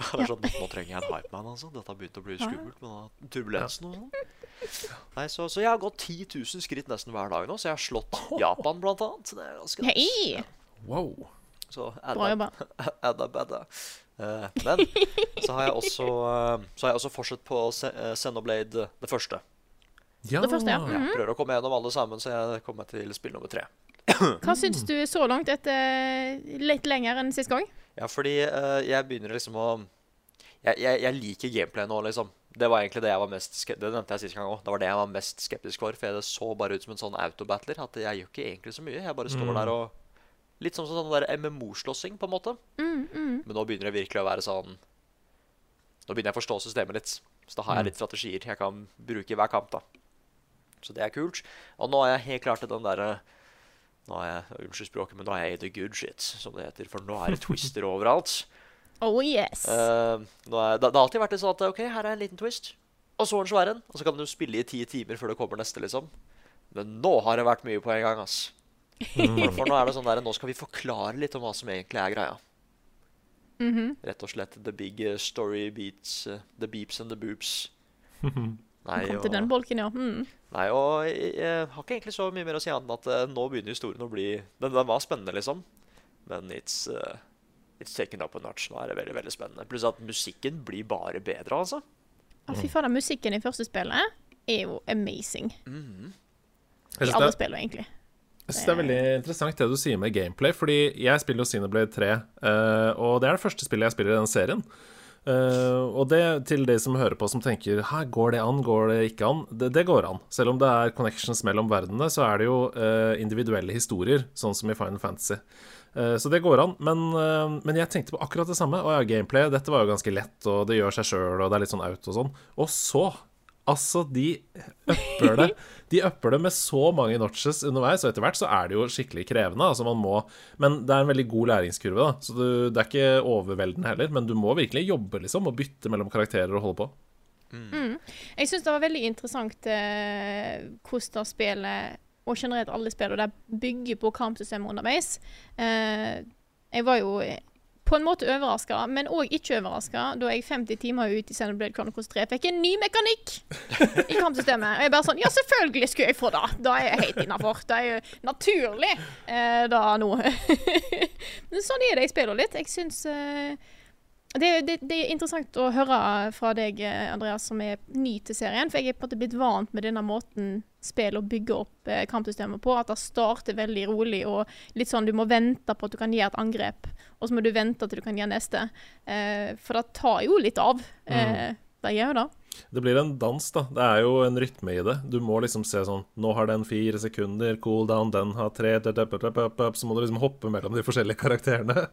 Det er sånn, Nå trenger jeg en hypeman, altså. Dette har begynt å bli skummelt med turbulensen og sånn. Nei, så, så jeg har gått 10 000 skritt nesten hver dag nå, så jeg har slått Japan, blant annet. Det er ganske nice. Hei! Wow. Så Bra jobba. adda badda. Eh, men så har jeg også uh, Så har jeg også fortsatt på eh, Xenoblade det første. Ja. Det første, ja. Jeg Mhm. prøver å komme gjennom alle sammen, så jeg kommer til spill nummer tre. Hva syns du så langt etter litt lenger enn sist gang? Ja, fordi uh, jeg begynner liksom å jeg, jeg, jeg liker gameplay nå, liksom. Det var egentlig det jeg var mest skeptisk Det nevnte jeg sist gang òg. Det var det jeg var mest skeptisk for. For det så bare ut som en sånn autobattler. At jeg gjør ikke egentlig så mye. Jeg bare står Mm. der og Litt som sånn der MMO-slåssing, på en måte. Mm, mm. Men nå begynner det virkelig å være sånn Nå begynner jeg å forstå systemet litt. Så da har jeg litt strategier jeg kan bruke i hver kamp, da. Så det er kult. Og nå er jeg helt klart til den derre Nå er jeg Unnskyld språket, men nå er jeg i the good shit, som det heter. For nå er det twister overalt. Oh yes. Uh, er, det, det har alltid vært litt sånn at OK, her er en liten twist, og så en svær en. Og så kan du spille i ti timer før det kommer neste, liksom. Men nå har det vært mye på en gang, ass. For, nå er det sånn der Nå skal vi forklare litt om hva som egentlig er greia. Mhm. Rett og slett the big eh, story beats, eh, the beeps and the boobs. Nei, Kom og, til den bolken, ja. Mm. nei, og jeg, jeg har ikke egentlig så mye mer å si annet enn at eh, nå begynner historien å bli Den, den var spennende, liksom. Men it's uh, It's taken up a notch. Nå er det veldig veldig spennende. Pluss at musikken blir bare bedre, altså. Ja, fy fader, musikken i første spillet er jo amazing. Mm -hmm. I alle spill, egentlig. Jeg synes det er veldig interessant det du sier med gameplay, fordi jeg spiller jo Cineblade 3, eh, og det er det første spillet jeg spiller i den serien. Eh, og det til de som hører på som tenker Hæ, går det an, går det ikke an? Det, det går an. Selv om det er connections mellom verdenene, så er det jo uh, individuelle historier, sånn som i Final Fantasy. Uh, så det går an. Men, men jeg tenkte på akkurat det samme. Å ja, gameplay, dette var jo ganske lett, og det gjør seg sjøl, og det er litt sånn out og sånn. Og så Altså, de upper det De upper det med så mange notches underveis, og etter hvert så er det jo skikkelig krevende. Altså man må Men det er en veldig god læringskurve, da. Så du, det er ikke overveldende heller. Men du må virkelig jobbe, liksom, og bytte mellom karakterer og holde på. Mm. Jeg syns det var veldig interessant eh, hvordan spillet, og generelt alle spill, og det bygger på kampsystemet underveis. Eh, jeg var jo på en måte overraska, men òg ikke overraska, da jeg 50 timer ut i Xenoblade Chronicles 3 fikk en ny mekanikk i kampsystemet. Og jeg bare sånn Ja, selvfølgelig skulle jeg få det! Da er jeg helt innafor. Det er jo naturlig, eh, da nå. men sånn er det i spiller litt. Jeg syns eh, det, det, det er interessant å høre fra deg, eh, Andreas, som er ny til serien. For jeg er på en måte blitt vant med denne måten spill bygger bygge opp eh, kampsystemet på. At det starter veldig rolig og litt sånn du må vente på at du kan gjøre et angrep. Og så må du vente til du kan gjøre neste. Eh, for det tar jo litt av. Eh, det gjør jo det. Det blir en dans, da. Det er jo en rytme i det. Du må liksom se sånn Nå har den fire sekunder, cool down, den har tre Så må du liksom hoppe mellom de forskjellige karakterene.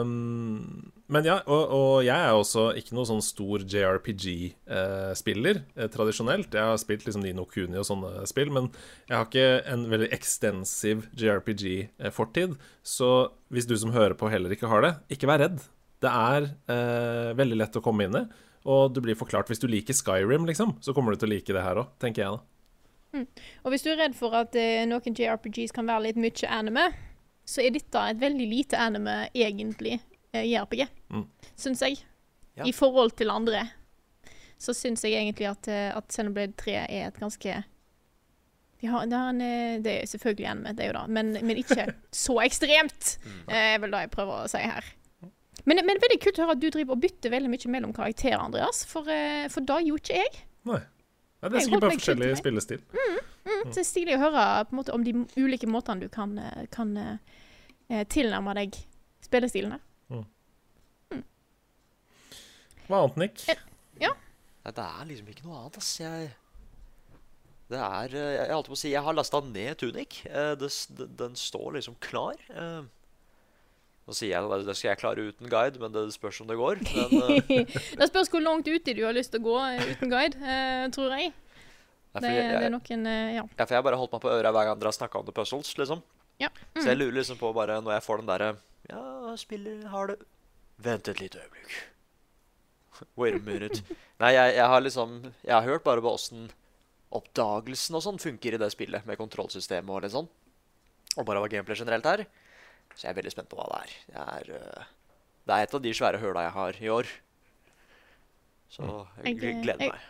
um, men ja, og, og jeg er også ikke noe sånn stor JRPG-spiller eh, tradisjonelt. Jeg har spilt liksom Nino Kuni og sånne spill, men jeg har ikke en veldig ekstensiv JRPG-fortid. Så hvis du som hører på heller ikke har det, ikke vær redd. Det er eh, veldig lett å komme inn i. Og du blir forklart Hvis du liker Skyrim, liksom, så kommer du til å like det her òg, tenker jeg da. Og hvis du er redd for at eh, noen JRPGs kan være litt mye anime, så er dette et veldig lite anime egentlig eh, RPG, Mm. syns jeg. Ja. I forhold til andre. Så syns jeg egentlig at, eh, at Xenoblade 3 er et ganske de har, det, er en, eh, det er selvfølgelig anime, det er jo det, men, men ikke så ekstremt, eh, er vel det jeg prøver å si her. Men, men veldig kult å høre at du driver og bytter veldig mye mellom karakterer, Andreas. For, for det gjorde ikke jeg. Nei. Ja, det er sikkert bare forskjellig spillestil. Mm, så det er stilig å høre på en måte, om de ulike måtene du kan, kan eh, tilnærme deg spillestilene. Hva annet, Nick? Ja. Nei, det er liksom ikke noe annet, ass. Jeg Det er eh, Jeg holdt på å si Jeg har lasta ned Tunic. Eh, det, den står liksom klar. Eh, Nå sier jeg at det skal jeg klare uten guide, men det spørs om det går. Men, det spørs hvor langt uti du har lyst til å gå uten guide, eh, tror jeg. nei, Det, jeg, det er noen eh, Ja. ja, for jeg bare holdt meg på øret hver gang dere har snakka om The Puzzles, liksom. ja. Så jeg lurer liksom på bare når jeg får den derre Ja, spiller har det Vent et lite øyeblikk. Wait a minute. Nei, jeg, jeg har liksom Jeg har hørt bare på åssen oppdagelsen og sånn funker i det spillet, med kontrollsystemet og litt sånn. Og bare hva gameplay generelt er. Så jeg er veldig spent på hva det er. Det er, uh, det er et av de svære høla jeg har i år. Så jeg, Jeg, eh, gleder meg.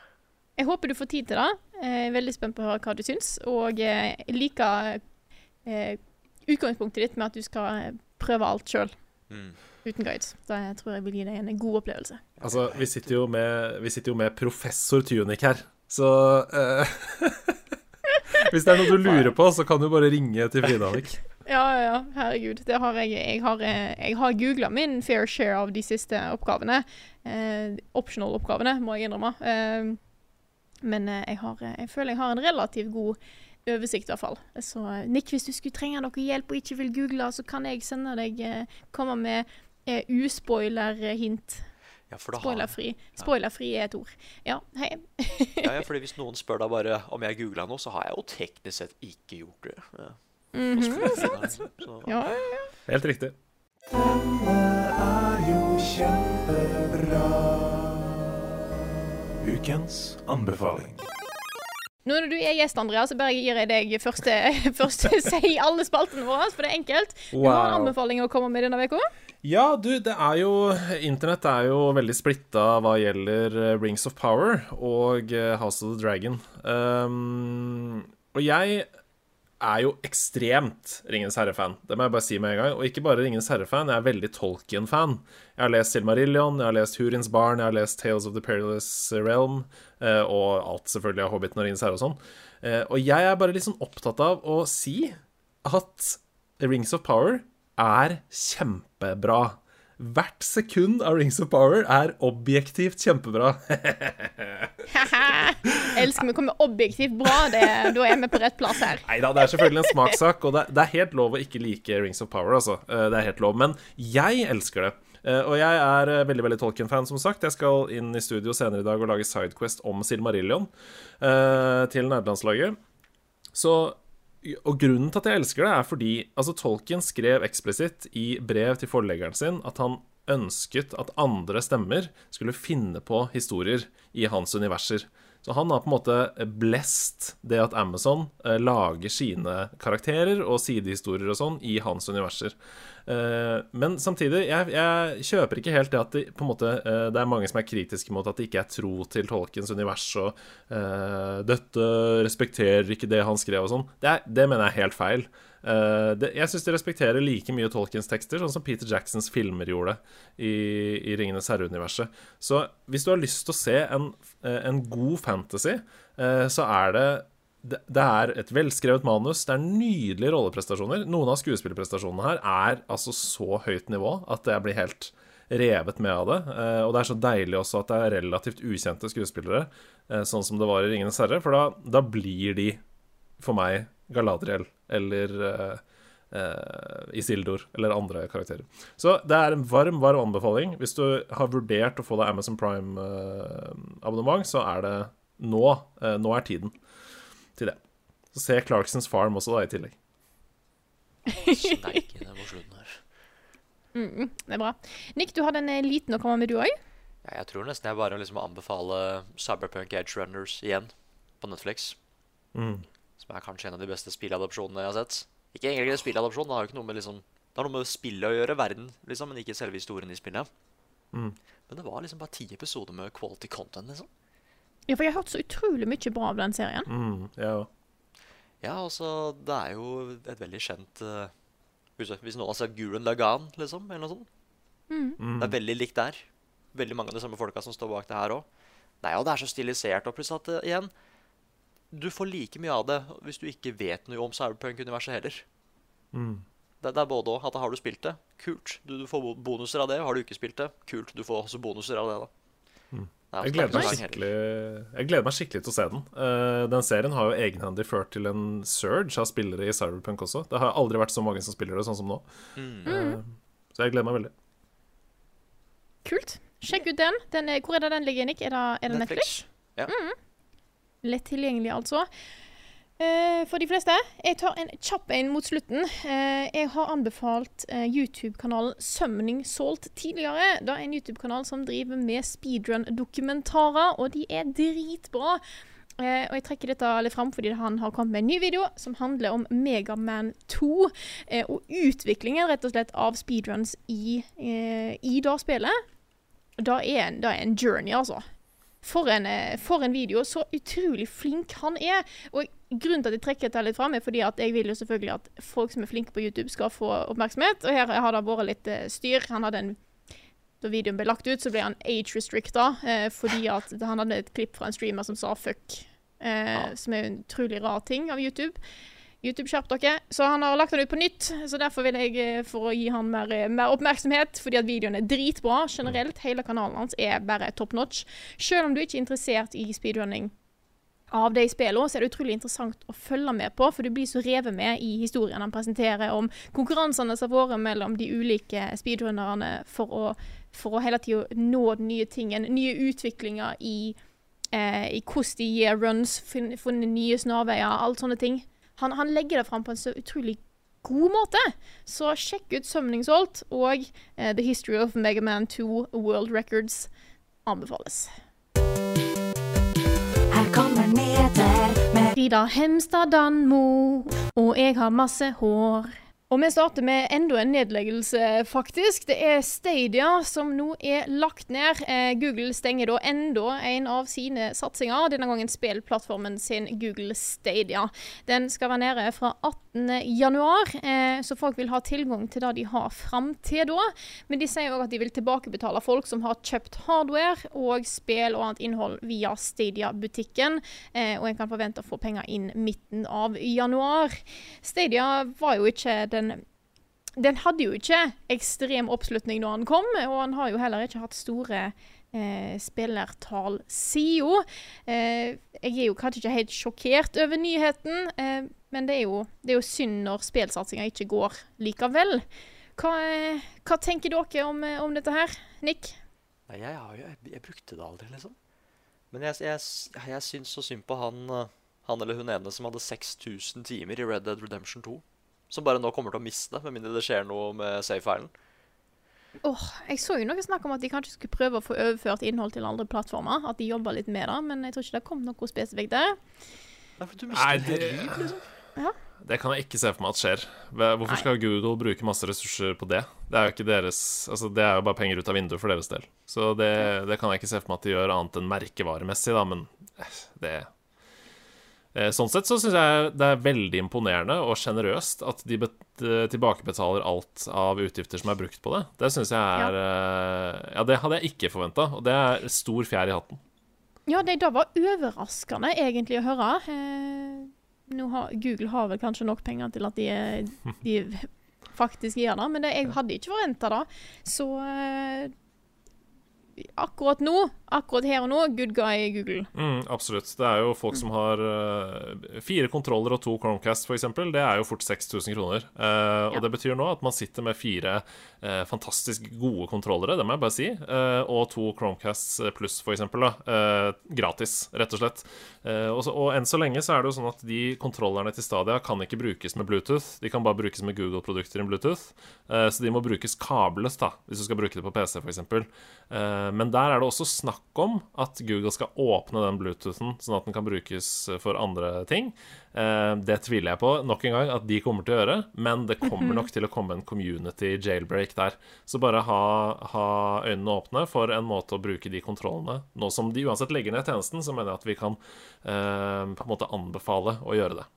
Jeg håper du får tid til det. Jeg er veldig spent på å høre hva du syns. Og eh, jeg liker eh, utgangspunktet ditt med at du skal prøve alt sjøl, Mm. Uten guides. Da tror jeg vil gi deg en god opplevelse. Altså, vi sitter jo med, vi sitter jo med professor Tunic her, så uh, Hvis det er noe du lurer på, så kan du bare ringe til Frida, Alik. Ja, ja. Herregud. Det har jeg. Jeg har, eh, jeg har googla min fair share av de siste oppgavene. Eh, Optional-oppgavene, må jeg innrømme. Eh, men jeg, har, jeg føler jeg har en relativt god oversikt, i hvert fall. Så Nick, hvis du skulle trenge noe hjelp og ikke vil google, så kan jeg sende deg Komme med eh, uspoiler-hint. Ja, Spoilerfri. Spoilerfri er et ord. Ja, hei. ja, ja, fordi Hvis noen spør deg bare om jeg googla noe, så har jeg jo teknisk sett ikke gjort det. Ja. Mhm, sant. Så, Ja, ja, ja. Helt riktig. er jo kjempebra. Ukens anbefaling. Nå når du er gjest, Andrea, så bare gir jeg deg første, første si alle spaltene våre, for det er enkelt. Du har en anbefaling å komme med denne uka. Ja, du, det er jo Internett er jo veldig splitta hva gjelder eh, Rings of Power og eh, House of the Dragon. Um, og jeg er jo ekstremt Ringenes herre-fan. Det må jeg bare si med en gang. Og ikke bare Ringenes herre-fan, jeg er veldig Tolkien-fan. Jeg har lest Silmarillion, jeg har lest Hurins barn, jeg har lest Tales of the Perilous Realm, eh, og alt selvfølgelig av Hobbiten og Ringenes herre og sånn. Og jeg er bare sånn opptatt av å si at Rings of Power er kjempebra. Hvert sekund av Rings of Power er objektivt kjempebra. Elsker vi kommer objektivt bra. Det, da er vi på rett plass her. Nei da, det er selvfølgelig en smakssak, og det, det er helt lov å ikke like Rings of Power, altså. Eh, Det er helt lov. Men jeg elsker det. Eh, Og jeg er eh, veldig veldig Tolkien-fan, som sagt. Jeg skal inn i studio senere i dag og lage Sidequest om Silmarillion til nederlandslaget. Så og grunnen til at jeg elsker det, er fordi altså, Tolkien skrev eksplisitt i brev til forleggeren sin at han ønsket at andre stemmer skulle finne på historier i hans universer. Så han har på en måte blest det at Amazon eh, lager sine karakterer og sidehistorier og sånn i hans universer. Eh, men samtidig, jeg, jeg kjøper ikke helt det at en måte, eh, det er mange som er kritiske mot at det ikke er tro til Tolkens univers, og uh, dette respekterer ikke det han skrev og sånn. Det, det mener jeg er helt feil. Uh, det, jeg syns de respekterer like mye Tolkiens tekster, sånn som Peter Jacksons filmer gjorde i, i Ringenes herre-universet. Så hvis du har lyst til å se en, eh, en god fantasy, uh, så er det det, er et velskrevet manus, det er nydelige rolleprestasjoner. Noen av skuespillerprestasjonene her er altså så høyt nivå at jeg blir helt revet med av det. Eh, og det er så deilig også at det er relativt ukjente skuespillere, eh, sånn som det var i 'Ringenes herre', for da, da blir de for meg Galadriel eller eh, eh, Isildur eller andre karakterer. Så det er en varm, varm anbefaling. Hvis du har vurdert å få deg Amazon Prime-abonnement, så er det nå. nå er tiden til det. Så se Clarksons Farm også, da, i tillegg. Steike, det var slutten her. Mm, det er bra. Nick, du hadde en eh, liten å komme med, du òg? Ja, jeg tror nesten jeg bare liksom anbefaler Cyberpunk Edge Runners igjen på Netflix. Mm. Som er kanskje en av de beste spilladopsjonene jeg har sett. Ikke egentlig spilladopsjon, det har jo ikke noe med liksom Det har noe med spillet å gjøre, verden, liksom, men ikke selve historien i spillet. Mm. Men det var liksom bare ti episoder med quality content, liksom. Ja, for jeg har hørt så utrolig mye bra av den serien. Mm, ja. Ja, altså, det er jo et veldig kjent uh, Hvis noen har sett Guren Lagan, liksom, eller noe sånt. Mm. Det er veldig likt der. Veldig mange av de samme folka som står bak det her òg. Nei, og det er så stilisert. Og plutselig at uh, igjen Du får like mye av det hvis du ikke vet noe om Cyberpunk-universet heller. Mm. Det, det er både òg. At har du spilt det, kult. Du, du får bonuser av det. Har du ikke spilt det, kult. Du får også bonuser av det, da. Mm. Jeg gleder, meg skikkelig, jeg gleder meg skikkelig til å se den. Uh, den serien har jo egenhendig ført til en surge av spillere i Cyberpunk også. Det har aldri vært så mange som spiller det sånn som nå. Mm. Uh, så jeg gleder meg veldig. Kult. Sjekk ut den. den er, hvor er det den ligger, Nick? Er det, er det Netflix? Ja. Lett tilgjengelig, altså. Eh, for de fleste. Jeg tar en kjapp en mot slutten. Eh, jeg har anbefalt eh, YouTube-kanalen Sømning Salt tidligere. Det er en YouTube-kanal som driver med speedrun-dokumentarer, og de er dritbra. Uh, og jeg trekker dette litt fram fordi han har kommet med en ny video som handler om Megaman 2. Uh, og utviklingen rett og slett av speedruns i, uh, i det spillet. Det er, en, det er en journey, altså. For en, for en video. Så utrolig flink han er. Og grunnen til at jeg trekker dette litt fram, er fordi at jeg vil jo selvfølgelig at folk som er flinke på YouTube, skal få oppmerksomhet. Og her har det vært litt eh, styr. Han hadde en da videoen ble lagt ut, så ble han age restricta eh, fordi at han hadde et klipp fra en streamer som sa fuck. Eh, Som er en utrolig rar ting av YouTube. YouTube, skjerp dere. Så han har lagt den ut på nytt. Så derfor vil jeg, eh, for å gi han mer, eh, mer oppmerksomhet, fordi at videoen er dritbra generelt, hele kanalen hans er bare top notch. Selv om du ikke er interessert i speedrunning av de spillene, så er det utrolig interessant å følge med på, for du blir så revet med i historien han presenterer om konkurransene som har vært mellom de ulike speedrunnerne for å, for å hele tida nå den nye tingen, nye utviklinger i, eh, i hvordan de gir runs, funnet nye snarveier, alt sånne ting. Han, han legger det fram på en så utrolig god måte. Så sjekk ut Sømningsholt og eh, The History of Mega Man 2 World Records anbefales. Frida Hemstad Danmo, og jeg har masse hår. Og vi starter med enda en nedleggelse, faktisk. Det er Stadia som nå er lagt ned. Eh, Google stenger da enda en av sine satsinger, denne gangen spillplattformen sin Google Stadia. Den skal være nede fra 18. januar, eh, så folk vil ha tilgang til det de har fram til da. Men de sier òg at de vil tilbakebetale folk som har kjøpt hardware og spill og annet innhold via Stadia-butikken. Eh, og en kan forvente å få penger inn midten av januar. Stadia var jo ikke den Den hadde jo ikke ekstrem oppslutning når han kom, og han har jo heller ikke hatt store eh, spillertall siden. Eh, jeg er jo kanskje ikke helt sjokkert over nyheten, eh, men det er, jo, det er jo synd når spillsatsinga ikke går likevel. Hva, hva tenker dere om, eh, om dette her, Nick? Nei, jeg, jo, jeg, jeg brukte det aldri, liksom. Men jeg, jeg, jeg syns så synd på han, eh, han eller hun ene som hadde 6000 timer i Red Dead Redemption 2. Som bare nå kommer til å miste, med mindre det skjer noe med save-filen. Åh, jeg så jo noe snakk om at de kanskje skulle prøve å få overført innhold til andre plattformer. At de jobber litt med det, men jeg tror ikke det kom noe spesifikt der. Nei, for du Nei, det, liv, liksom. det kan jeg ikke se for meg at skjer. Hvorfor skal Google bruke masse ressurser på det? Det er jo ikke deres Altså, det er jo bare penger ut av vinduet for deres del. Så det, det kan jeg ikke se for meg at de gjør annet enn merkevaremessig, da, men eh, det Sånn sett så syns jeg det er veldig imponerende og sjenerøst at de eh, tilbakebetaler alt av utgifter som er brukt på det. Det syns jeg er ja. Ja, det hadde jeg ikke forventa, og det er stor fjær i hatten. Ja, det, det var overraskende egentlig å høre. Eh, har, Google har vel kanskje nok penger til at de, eh, de faktisk gjør det, men det, jeg hadde ikke forventa det. Så eh, akkurat nå, akkurat her og nå, good guy Google. Mm, absolutt. Det er jo folk som har uh, fire kontroller og to Chromecast, f.eks. Det er jo fort 6000 kroner. Og Ja. det betyr nå at man sitter med fire uh, fantastisk gode kontrollere, det må jeg bare si, og to Chromecasts pluss, f.eks. Uh, gratis, rett og slett. Og, så, og enn så lenge så er det jo sånn at de kontrollerne til Stadia kan ikke brukes med Bluetooth. De kan bare brukes med Google-produkter i Bluetooth. Så de må brukes kabløst, da, hvis du skal bruke det på PC, f.eks. Uh, men der er det også snakk om at Google skal åpne den Bluetoothen, sånn at den kan brukes for andre ting. Eh, det tviler jeg på nok en gang at de kommer til å gjøre, men det kommer nok til å komme en community jailbreak der. Så bare ha, ha øynene åpne for en måte å bruke de kontrollene. Nå som de uansett legger ned tjenesten, så mener jeg at vi kan eh, på en måte anbefale å gjøre det.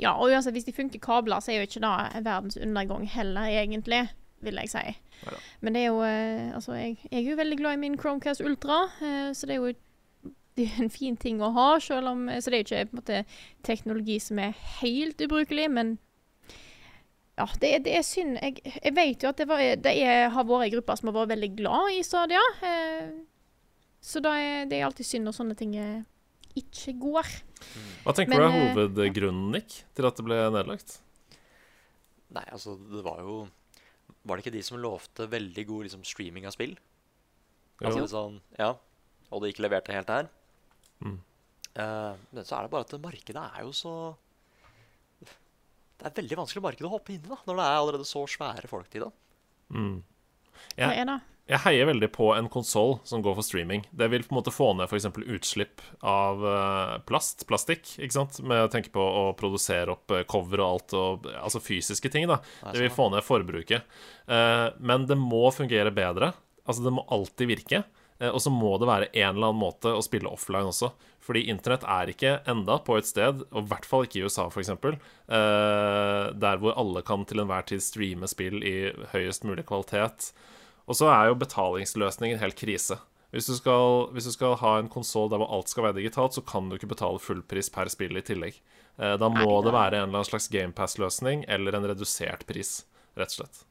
Ja, og uansett, hvis de funker kabler, så er jo ikke det verdens undergang heller, egentlig, vil jeg si. Neida. Men det er jo eh, Altså, jeg, jeg er jo veldig glad i min Chromecast Ultra, eh, så det er jo det er en fin ting å ha, selv om Så det er jo ikke på en måte teknologi som er helt ubrukelig, men ja, det, er- det er synd. Jeg, jeg vet jo at det, var, det er, har vært ei gruppe som har vært veldig glad i Stadia. Eh, så da er, det er alltid synd når sånne ting eh, ikke går. Hva tenker Men, du er eh, hovedgrunnen, Nick, til at det ble nedlagt? Nei, altså, det var jo Var det ikke de som lovte veldig god liksom, streaming av spill? Altså, sånn, ja, og det ikke leverte helt der. Mm. Uh, men så er det bare at markedet er jo så Det er veldig vanskelig marked å hoppe inn i da, når det er allerede så svære folk til det. Mm. Hva Ja. er det? Jeg heier veldig på en konsoll som går for streaming. Det vil på en måte få ned f.eks. utslipp av eh, plast, plastikk, ikke sant? Med å tenke på å produsere opp eh, cover og alt, og, altså fysiske ting, da. Det vil sånn, få ned forbruket. Eh, men det må fungere bedre. Altså, det må alltid virke. Og så må det være en eller annen måte å spille offline også. Fordi internett er ikke enda på et sted, og i hvert fall ikke i USA f.eks., der hvor alle kan til enhver tid streame spill i høyest mulig kvalitet. Og så er jo betalingsløsningen helt krise. Hvis du skal, hvis du skal ha en konsoll der hvor alt skal være digitalt, så kan du ikke betale fullpris per spill i tillegg. Eh, da må det være en eller annen slags GamePass-løsning eller en redusert pris, rett og slett.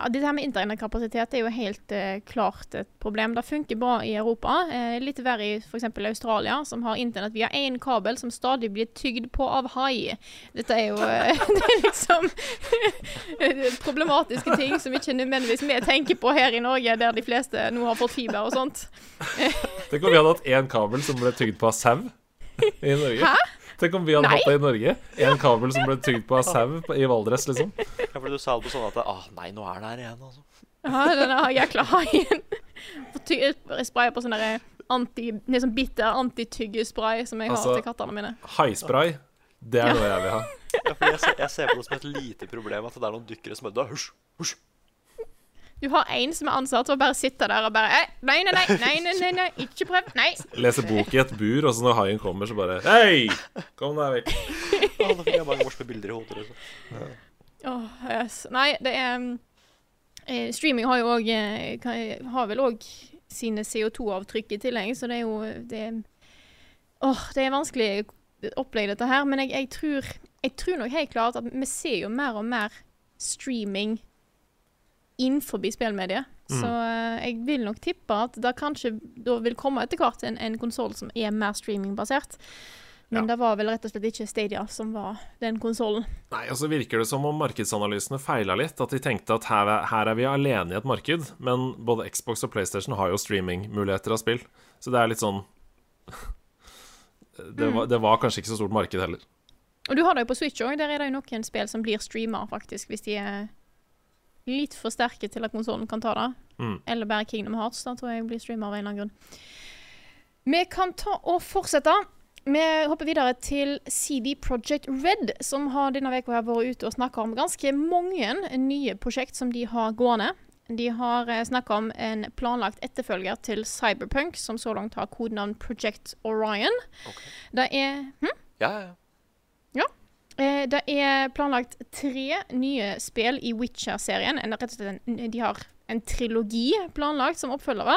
Ja, det her med internettkapasitet er jo helt eh, klart et problem. Det funker bra i Europa. Eh, litt verre i f.eks. Australia, som har internett via én kabel som stadig blir tygd på av hai. Dette er jo eh, det er liksom problematiske ting som ikke nødvendigvis vi tenker på her i Norge, der de fleste nå har fått fiber og sånt. Tenk om vi hadde hatt én kabel som ble tygd på av sau i Norge. Hæ? Tenk om vi hadde Nei. hatt det i Norge. En kabel som ble tygd på av sau i Valdres, liksom. Ja, fordi du sa det på sånn at ah, nei, nå er den her igjen, altså. Ja, denne jækla haien. Får ty- Spraye på sånn derre anti, liksom er bitter antityggespray som jeg Altså- har til kattene mine. Haispray, det er noe jeg vil ha. Ja, for jeg, ser, jeg ser på det som et lite problem at det er noen dykkere som bare Hysj! Hysj! Du har én som er ansatt, og bare sitter der og bare eh, Nei, nei, nei, nei, nei, nei, nei ikke prøv. Nei. Lese bok i et bur, og så når haien kommer, så bare Hei! Kom deg vekk. Da fikk jeg bare morsomme bilder i hodet. Liksom. Åh, yes. Nei, det er mm, eh, Streaming har jo òg Har vel òg sine CO2-avtrykk i tillegg, så det er jo det er, Åh, det er vanskelig opplegg, dette her, men jeg, jeg tror Jeg tror nok helt klart at vi ser jo mer og mer streaming innenfor spillmediet. Så eh, jeg vil nok tippe at det kanskje da vil komme etter hvert en, en konsoll som er mer streamingbasert. Men Ja. det var vel rett og slett ikke Stadia som var den konsollen. Nei, og så virker det som om markedsanalysene feila litt. At de tenkte at her er, her er vi alene i et marked. Men både Xbox og PlayStation har jo streamingmuligheter av spill. Så det er litt sånn det var, det var kanskje ikke så stort marked heller. Og du har det jo på Switch òg. Der er det jo noen spill som blir streama, faktisk, hvis de er litt for sterke til at konsollen kan ta det. Mm. Eller bare Kingdom Hearts. Da tror jeg blir streama av en eller annen grunn. Vi kan ta og fortsette. Vi hopper videre til CD Project Red, som har denne uka vært ute og snakka om ganske mange nye prosjekt som de har gående. De har snakka om en planlagt etterfølger til Cyberpunk, som så langt har kodenavn Project Orion. Okay. Det er hm? Ja, ja, ja. Eh, Det er planlagt tre nye spill i Witcher-serien. De har en trilogi planlagt som oppfølgere.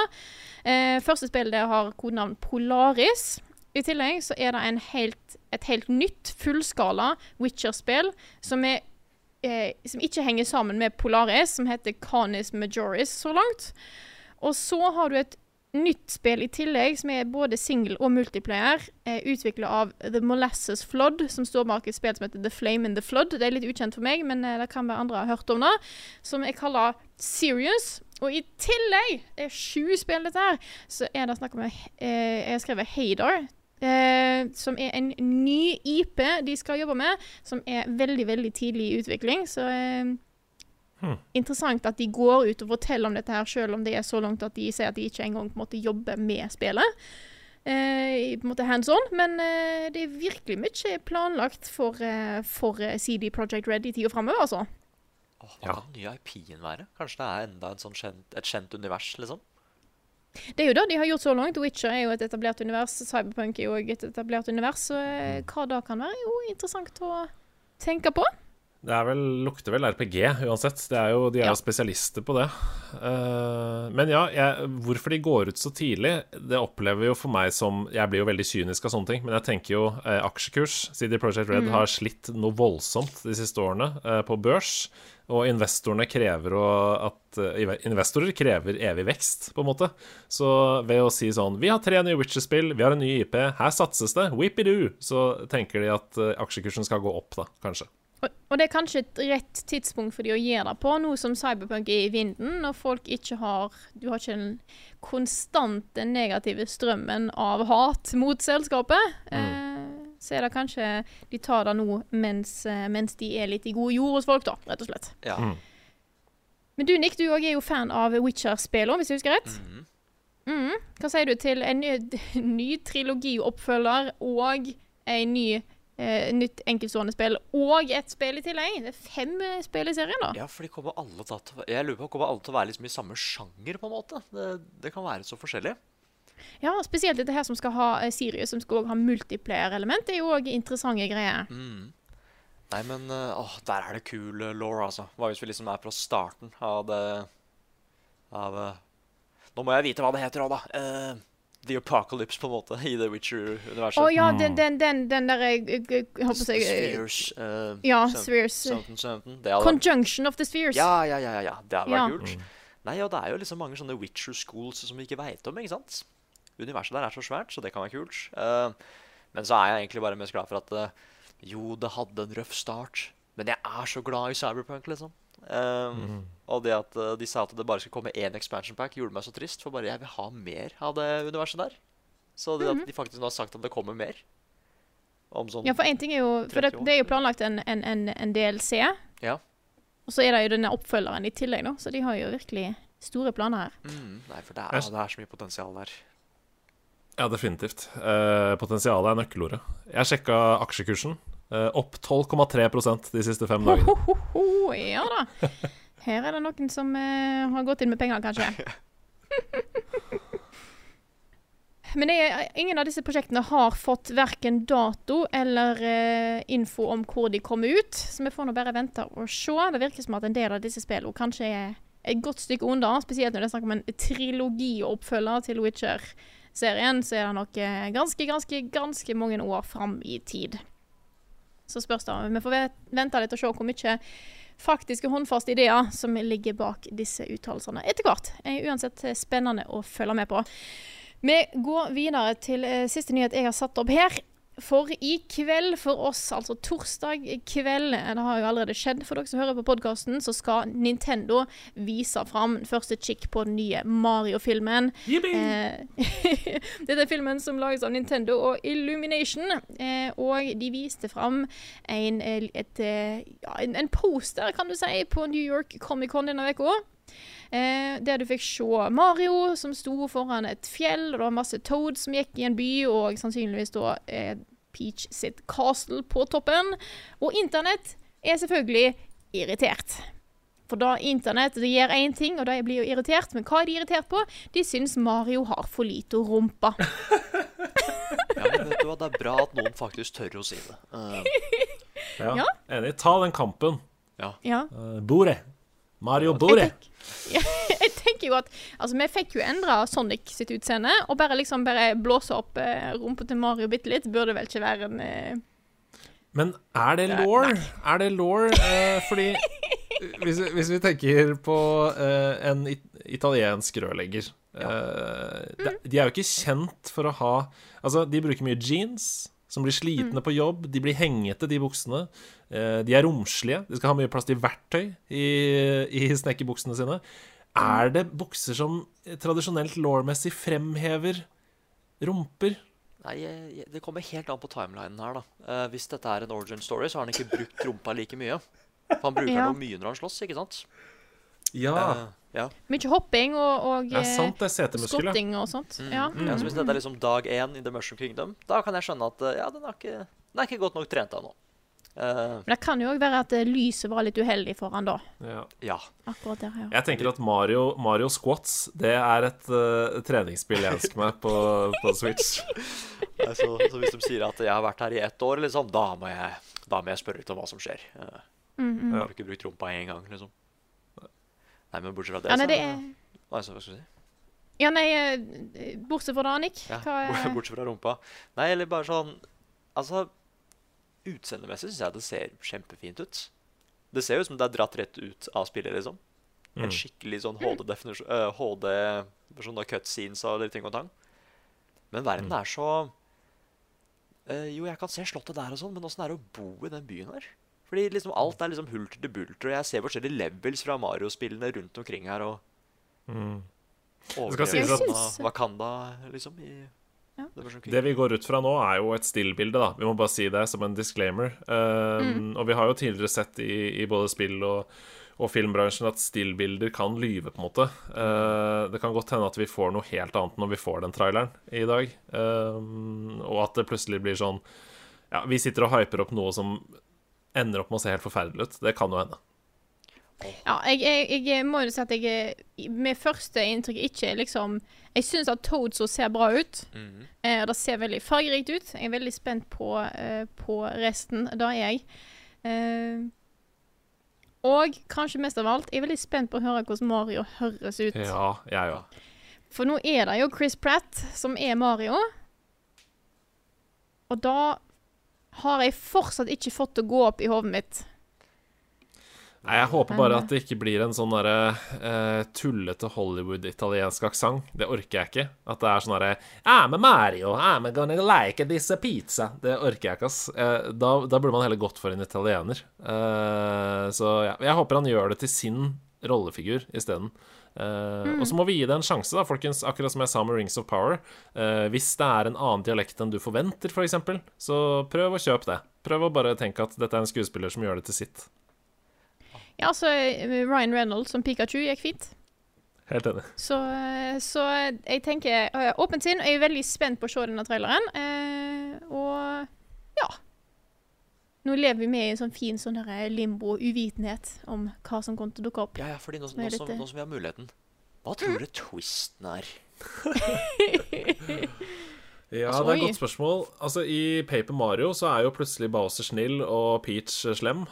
Eh, første spill det har kodenavn Polaris. I tillegg så er det helt, et helt nytt fullskala Witcher-spill som, eh, som ikke henger sammen med Polaris, som heter Canis Majoris så langt. Og så har du et nytt spill i tillegg, som er både single og multiplayer, eh, utvikla av The Molasses Flood, som står bak et spill som heter The Flame in the Flood. Det er litt ukjent for meg, men eh, det kan være andre har hørt om det. Som jeg kaller Serious. Og i tillegg, det er sju spill dette her, så er det snakk om eh, Jeg har skrevet Hadar. Eh, som er en ny IP de skal jobbe med, som er veldig, veldig tidlig i utvikling. Så eh, interessant at de går ut og forteller om dette her, selv om det er så langt at de sier at de ikke engang på en måte jobber med spillet. Eh, på en måte hands on, men eh, det er virkelig mye planlagt for, eh, for eh, CD Project Red i tida framover, altså. Hva kan den nye IP-en være? Kanskje det er enda en sånn kjent, et kjent univers, liksom? Det er jo det de har gjort så langt. Witcher er jo et etablert univers. Cyberpunk er jo et etablert univers. Så eh, hva da kan være, jo interessant å tenke på. Det er vel, lukter vel RPG uansett. Det er jo, de er Ja. jo spesialister på det. Uh, men ja, jeg, hvorfor de går ut så tidlig, det opplever jo for meg som Jeg blir jo veldig kynisk av sånne ting, men jeg tenker jo uh, aksjekurs. CD Project Red har slitt noe voldsomt de siste årene uh, på børs. Og investorene krever at Investorer krever evig vekst, på en måte. Så ved å si sånn Vi har tre nye Witcher-spill, vi har en ny IP, her satses det, whippidoo, så tenker de at aksjekursen skal gå opp, da, kanskje. Og, det er kanskje et rett tidspunkt for de å gjøre det på, nå som Cyberpunk er i vinden, og folk ikke har Du har ikke den konstante negative strømmen av hat mot selskapet. Eh, så er det kanskje de tar det nå mens, eh, mens de er litt i god jord hos folk, da, rett og slett. Ja. Men du Nick, du òg er jo fan av Witcher-spillene, hvis jeg husker rett? Mm. Mhm. Hva sier du til en ny, ny trilogioppfølger og en ny nytt enkeltstående spill og et spill i tillegg? Det er fem eh, spill i serien, da. ja, for de kommer alle til Jeg lurer på kommer alle til å være liksom i samme sjanger, på en måte. Det, det kan være så forskjellig. Ja, spesielt dette her som skal ha eh, Sirius, som skal også ha multiplayer-element. Det er jo òg interessante greier. Mm. Nei, men eh, åh, der er det kul cool, law, altså. Hva hvis vi liksom er fra starten av det Av eh, Nå må jeg vite hva det heter òg, da. Eh, The Apocalypse, på en måte, i The Witcher-universet. Å ja, den, den, den, den der jeg, jeg, jeg, jeg holdt på å si eh, Spheres. Uh, Ja, Spheres. Something, something. Det Conjunction of the Spheres. Ja, ja, ja, ja, ja. Det hadde vært Ja. kult. Nei, og det er jo liksom mange sånne Witcher schools som vi ikke veit om, ikke sant? Universet der er så svært, så det kan være kult. Uh, men så er jeg egentlig bare mest glad for at uh, jo, det hadde en røff start, men jeg er så glad i Cyberpunk, liksom. Eh, Og det at eh, de sa at det bare skulle komme én expansion pack, gjorde meg så trist, for bare jeg vil ha mer av det universet der. Så det at de faktisk nå har sagt at det kommer mer om sånn Ja, for én ting er jo For det, det er jo planlagt en, en, en, en DLC. Ja. Og så er det jo denne oppfølgeren i tillegg, da. Så de har jo virkelig store planer her. Mm, nei, for det er, det er så mye potensial der. Ja, definitivt. Eh, potensialet er nøkkelordet. Jeg sjekka aksjekursen. Eh, opp 12,3% de siste fem dagene. Ho, ho, ho, ja da. Her er det noen som uh, har gått inn med penger, kanskje. Men er, ingen av disse prosjektene har fått verken dato eller uh, info om hvor de kommer ut, så vi får nå bare vente og se. Det virker som at en del av disse spillene kanskje er et godt stykke unna, spesielt når det er snakk om en trilogioppfølger til Witcher-serien, så er det nok eh, ganske, ganske, ganske mange år fram i tid. Så spørs det vi får vente litt og se hvor mye faktiske håndfaste ideer som ligger bak disse uttalelsene etter hvert. Er uansett spennende å følge med på. Vi går videre til eh, siste nyhet jeg har satt opp her. For i kveld for oss, altså torsdag kveld, eh, det har jo allerede skjedd for dere som hører på podkasten, så skal Nintendo vise fram første kikk på den nye Mario-filmen. Eh, Dette er filmen som lages av Nintendo og Illumination. Eh, og de viste fram en, eh, et, eh, ja, en, en poster, kan du si, på New York Comic-Con denne uka. Eh, der du fikk se Mario som sto foran et fjell, og det var masse Toad som gikk i en by, og sannsynligvis da eh, Peach sitt castle på toppen. Og internett er selvfølgelig irritert. For da internett det gjør én ting, og de blir jo irritert. Men hva er de irritert på? De syns Mario har for lite rumpa. Ja, men vet du hva, Det er bra at noen faktisk tør å si det. Uh... Ja, Ja. Enig. Ta den kampen. Ja. Uh, Bore. Mario Bore. jeg tenker jo at Altså, vi fikk jo endra Sonic sitt utseende, og bare liksom bare blåse opp eh, rumpa til Mario bitte litt, burde vel ikke være en eh, Men er det law? Er det law? Eh, fordi hvis, vi- hvis vi tenker på eh, en it italiensk rørlegger eh, de, de er jo ikke kjent for å ha Altså, de bruker mye jeans, som blir slitne på jobb. De blir hengete, de buksene. Eh, de er romslige. De skal ha mye plass til verktøy i, i snekkerbuksene sine. Er det bukser som tradisjonelt lawmessig fremhever rumper? Nei, det kommer helt an på timelinen her, da. Eh, hvis dette er en origin story, så har han ikke brukt rumpa like mye. For han bruker Ja. noe mye når han slåss, ikke sant? Ja. Uh, ja. Mye hopping og, og sant, ja. skotting og sånt. Ja. Mm. ja. Så hvis dette er liksom dag én i The Mushroom Kingdom, da kan jeg skjønne at ja, den er ikke, den er ikke godt nok trent ennå. Eh, Men det kan jo òg være at eh, lyset var litt uheldig for han da. Ja. ja. Akkurat der, ja. Jeg tenker at Mario, Mario Squats Det er et uh, treningsspill jeg ønsker meg på, på Switch. Så, så hvis de sier at jeg har vært her i ett år, liksom, da må jeg, da må jeg spørre litt om hva som skjer. Mm, mm. Jeg har ikke brukt rumpa én gang, liksom. Nei, men bortsett fra det, Ja, nei, det er Nei, så, hva skal jeg si? Ja, nei, bortsett fra det, Annik. Ja, Hva er Bortsett fra rumpa. Nei, eller bare sånn Altså, utseendemessig syns jeg det ser kjempefint ut. Det ser jo ut som det er dratt rett ut av spillet, liksom. En Mm. skikkelig sånn HD-definisjon uh, HD sånn da cutscenes og litt ting og tang. Men verden Mm. er så uh, Jo, jeg kan se slottet der og sånn, men åssen er det å bo i den byen her? Fordi liksom alt er liksom hulter til bulter, og jeg ser forskjellige levels fra Mario-spillene rundt omkring her. og Mm. overlevelse av Wakanda, liksom. I, Ja. det sånn Det vi går ut fra nå, er jo et stillbilde, da. Vi må bare si det som en disclaimer. Um, Og vi har jo tidligere sett i, i både spill og, og filmbransjen at stillbilder kan lyve, på en måte. Uh, det kan godt hende at vi får noe helt annet når vi får den traileren i dag. Um, og at det plutselig blir sånn Ja, vi sitter og hyper opp noe som ender opp med å se helt forferdelig ut. Det kan jo hende. Ja, jeg, jeg, jeg må jo si at jeg med første inntrykk ikke liksom Jeg syns at Toadso ser bra ut. Mhm. Eh, det ser veldig fargerikt ut. Jeg er veldig spent på, eh, på resten. Det er jeg. Eh, og kanskje mest av alt, jeg er veldig spent på å høre hvordan Mario høres ut. Ja, jeg òg. For nå er det jo Chris Pratt som er Mario. Og da har jeg fortsatt ikke fått å gå opp i hodet mitt. Nei, Jeg håper bare at det ikke blir en sånn derre uh, tullete Hollywood-italiensk aksent. Det orker jeg ikke. At det er sånn derre I'm a Mario, I'm gonna like this pizza. Det orker jeg ikke, ass. Uh, da, da burde man heller gått for en italiener. Uh, så ja, jeg håper han gjør det til sin rollefigur isteden. Uh, Og så må vi gi det en sjanse, da, folkens. Akkurat som jeg sa med Rings of Power. Uh, hvis det er en annen dialekt enn du forventer, f.eks., for eksempel, så prøv å kjøpe det. Prøv å bare tenke at dette er en skuespiller som gjør det til sitt. Ja, altså eh, Ryan Reynolds som Pikachu gikk fint. Helt enig. Så, eh, så jeg tenker eh, åpent sinn, og jeg er veldig spent på å se denne traileren. Eh, og ja. Nå lever vi med i en sånn fin sånn der limbo, uvitenhet om hva som kommer til å dukke opp. Ja, ja, fordi nå, nå, som, eh, nå som vi har muligheten Hva tror du twisten er? Ja, Altså, det er et godt spørsmål. Altså, I Paper Mario så er jo plutselig Bowser snill og Peach slem.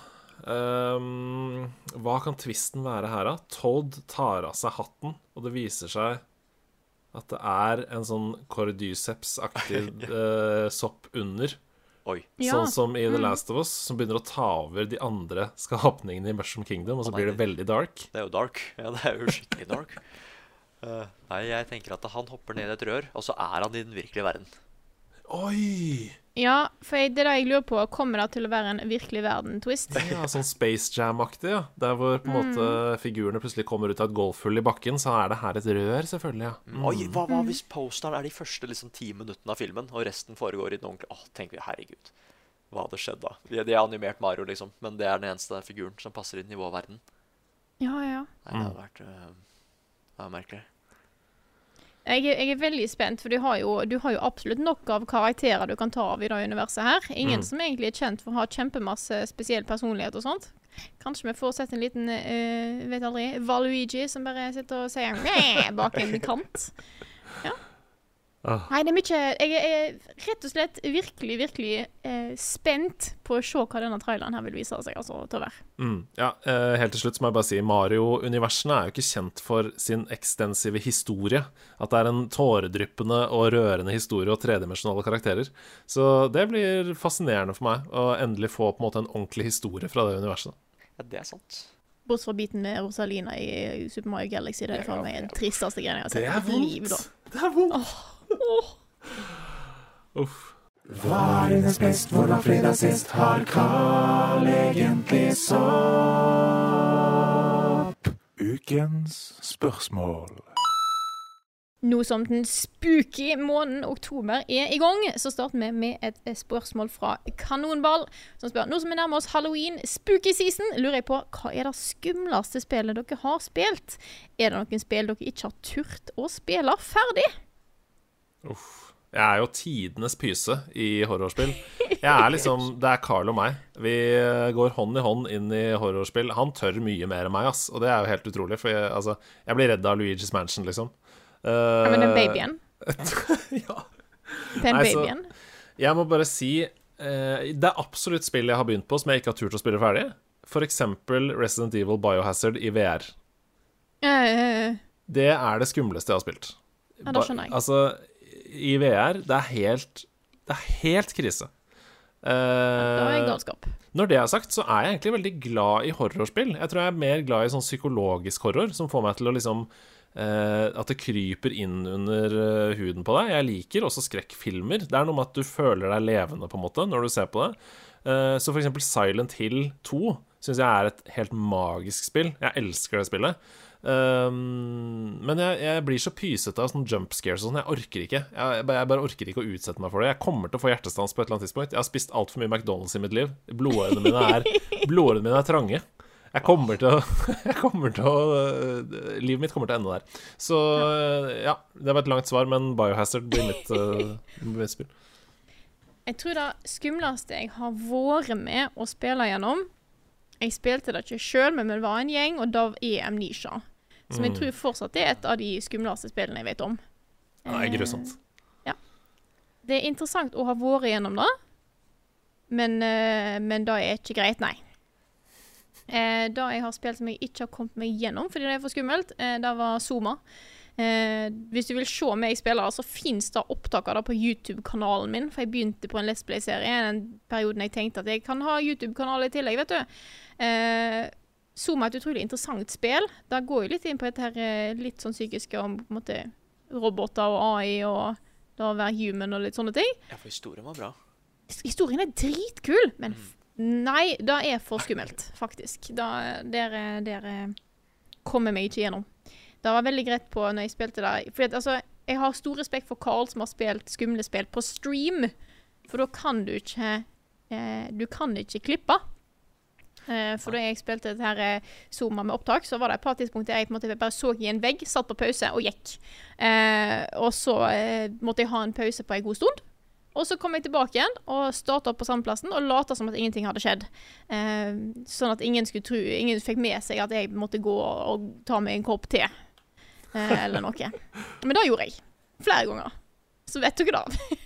Ehm, hva kan tvisten være her, da? Todd tar av seg hatten, og det viser seg at det er en sånn cordyceps-aktig uh, sopp under. Oi. Ja. Sånn som i The Mm. Last of Us, som begynner å ta over de andre skapningene i Mushroom Kingdom, og så blir det det- veldig dark. Det er jo dark. Ja, det er jo skikkelig dark. Uh, nei, jeg tenker at han hopper ned i et rør, og så er han i den virkelige verden. Oi! Ja, for jeg, det er det jeg lurer på. Kommer det til å være en virkelig verden-twist? Ja, sånn Space Jam-aktig, ja. Der hvor på en måte Mm. figurene plutselig kommer ut av et golfhull i bakken, så er det her et rør, selvfølgelig. ja. Mm. Oi, hva, hva hvis posteren er de første liksom, ti minuttene av filmen, og resten foregår i den ordentlige Åh, tenker vi, herregud. Hva hadde skjedd da? De, de har animert Mario, liksom, men det er den eneste figuren som passer inn i vår verden. Ja, ja. Nei, det hadde vært uh, Det vært merkelig. Jeg er, jeg er veldig spent, for du har, jo, du har jo absolutt nok av karakterer du kan ta av i det universet her. Ingen Mm. som egentlig er kjent for å ha kjempemasse spesiell personlighet og sånt. Kanskje vi får sett en liten, uh, vet aldri, Valuigi som bare sitter og sier bak en kant. Ah. Nei, det er mye Jeg er, rett og slett virkelig, virkelig eh, spent på å se hva denne traileren her vil vise seg altså, til å være. Mm, ja, eh, helt til slutt så må jeg bare si Mario-universene er jo ikke kjent for sin ekstensive historie. At det er en tåredryppende og rørende historie og tredimensjonale karakterer. Så det blir fascinerende for meg å endelig få på en måte en ordentlig historie fra det universet. Ja, det er sant. Bortsett fra biten med Rosalina i Super Mario Galaxy. Det er faen meg den tristeste greia jeg har sett i mitt liv. da. Det er vondt. Uff. Hva er dines best, hvordan fredag sist? Har Carl egentlig sopp? Ukens spørsmål. Nå som den spooky måneden oktober er i gang, så starter vi med et spørsmål fra Kanonball, som spør Nå som vi nærmer oss halloween, spooky season, lurer jeg på hva er det skumleste spillet dere har spilt? Er det noen spill dere ikke har turt å spille ferdig? Uff. Jeg er jo tidenes pyse i horrorspill. Jeg er liksom Det er Carl og meg. Vi eh, går hånd i hånd inn i horrorspill. Han tør mye mer enn meg, ass. Og det er jo helt utrolig. For jeg, altså, jeg blir redd av Luigi's Mansion, liksom. Ja, men den babyen. ja. Den Nei, så- babyen. Jeg må bare si uh, Det er absolutt spill jeg har begynt på som jeg ikke har turt å spille ferdig. For eksempel Resident Evil Biohazard i VR. Uh, Det er det skumleste jeg har spilt. Ja, det skjønner jeg. Altså, i VR, det er helt Det er helt krise. det var en Eh, når det er sagt, så er jeg egentlig veldig glad i horrorspill. Jeg tror jeg er mer glad i sånn psykologisk horror, som får meg til å liksom uh, At det kryper inn under uh, huden på deg. Jeg liker også skrekkfilmer. Det er noe med at du føler deg levende, på en måte, når du ser på det. Så for eksempel Silent Hill 2 syns jeg er et helt magisk spill. Jeg elsker det spillet. Um, men jeg, jeg blir så pysete av sånne jump scares og sånn. Jeg orker ikke. Jeg, jeg, bare- orker ikke å utsette meg for det. Jeg kommer til å få hjertestans på et eller annet tidspunkt. Jeg har spist altfor mye McDonald's i mitt liv. Blodårene mine er, blodårene mine er trange. Jeg kommer til å, kommer til å uh, Livet mitt kommer til å ende der. Så uh, ja, det var et langt svar, men Biohazard blir mitt, uh, mitt spill. Jeg tror det skumleste jeg har vært med å spille gjennom Jeg spilte det ikke sjøl, men vi var en gjeng, og da er Amnesia. Som jeg Mm. tror fortsatt er et av de skumleste spillene jeg vet om. Det er grusomt. Eh, Det er interessant å ha vært gjennom det, men, eh, men det er ikke greit, nei. Eh, det jeg har spilt som jeg ikke har kommet meg gjennom fordi det er for skummelt, eh, det var Zoma. Eh, hvis du vil se meg spille, så fins det opptak av det på YouTube-kanalen min. For jeg begynte på en Let's Play-serie den perioden jeg tenkte at jeg kan ha YouTube-kanal i tillegg, vet du. Eh, Zoma er et utrolig interessant spill. Det går jo litt inn på dette her eh, litt sånn psykiske om måte roboter og AI og det å være human og litt sånne ting. Ja, for historien var bra. Historien er dritkul, men f- nei, det er for skummelt, faktisk. Da, der, eh, eh, kommer meg ikke gjennom. Det var veldig greit på når jeg spilte det. For altså, jeg har stor respekt for Carl som har spilt skumle spill på stream. For da kan du ikke eh, Du kan ikke klippe. Eh, for da jeg spilte dette her eh, Zoma med opptak, så var det et par tidspunkt der jeg på en måte bare så i en vegg, satt på pause og gikk. Eh, og så måtte jeg ha en pause på en god stund. Og så kom jeg tilbake igjen og starta opp på samme plassen og lata som at ingenting hadde skjedd. Eh, sånn at ingen skulle tro Ingen fikk med seg at jeg måtte gå og ta meg en kopp te. Eh, eller noe. Men det gjorde jeg. Flere ganger. Så vet dere det.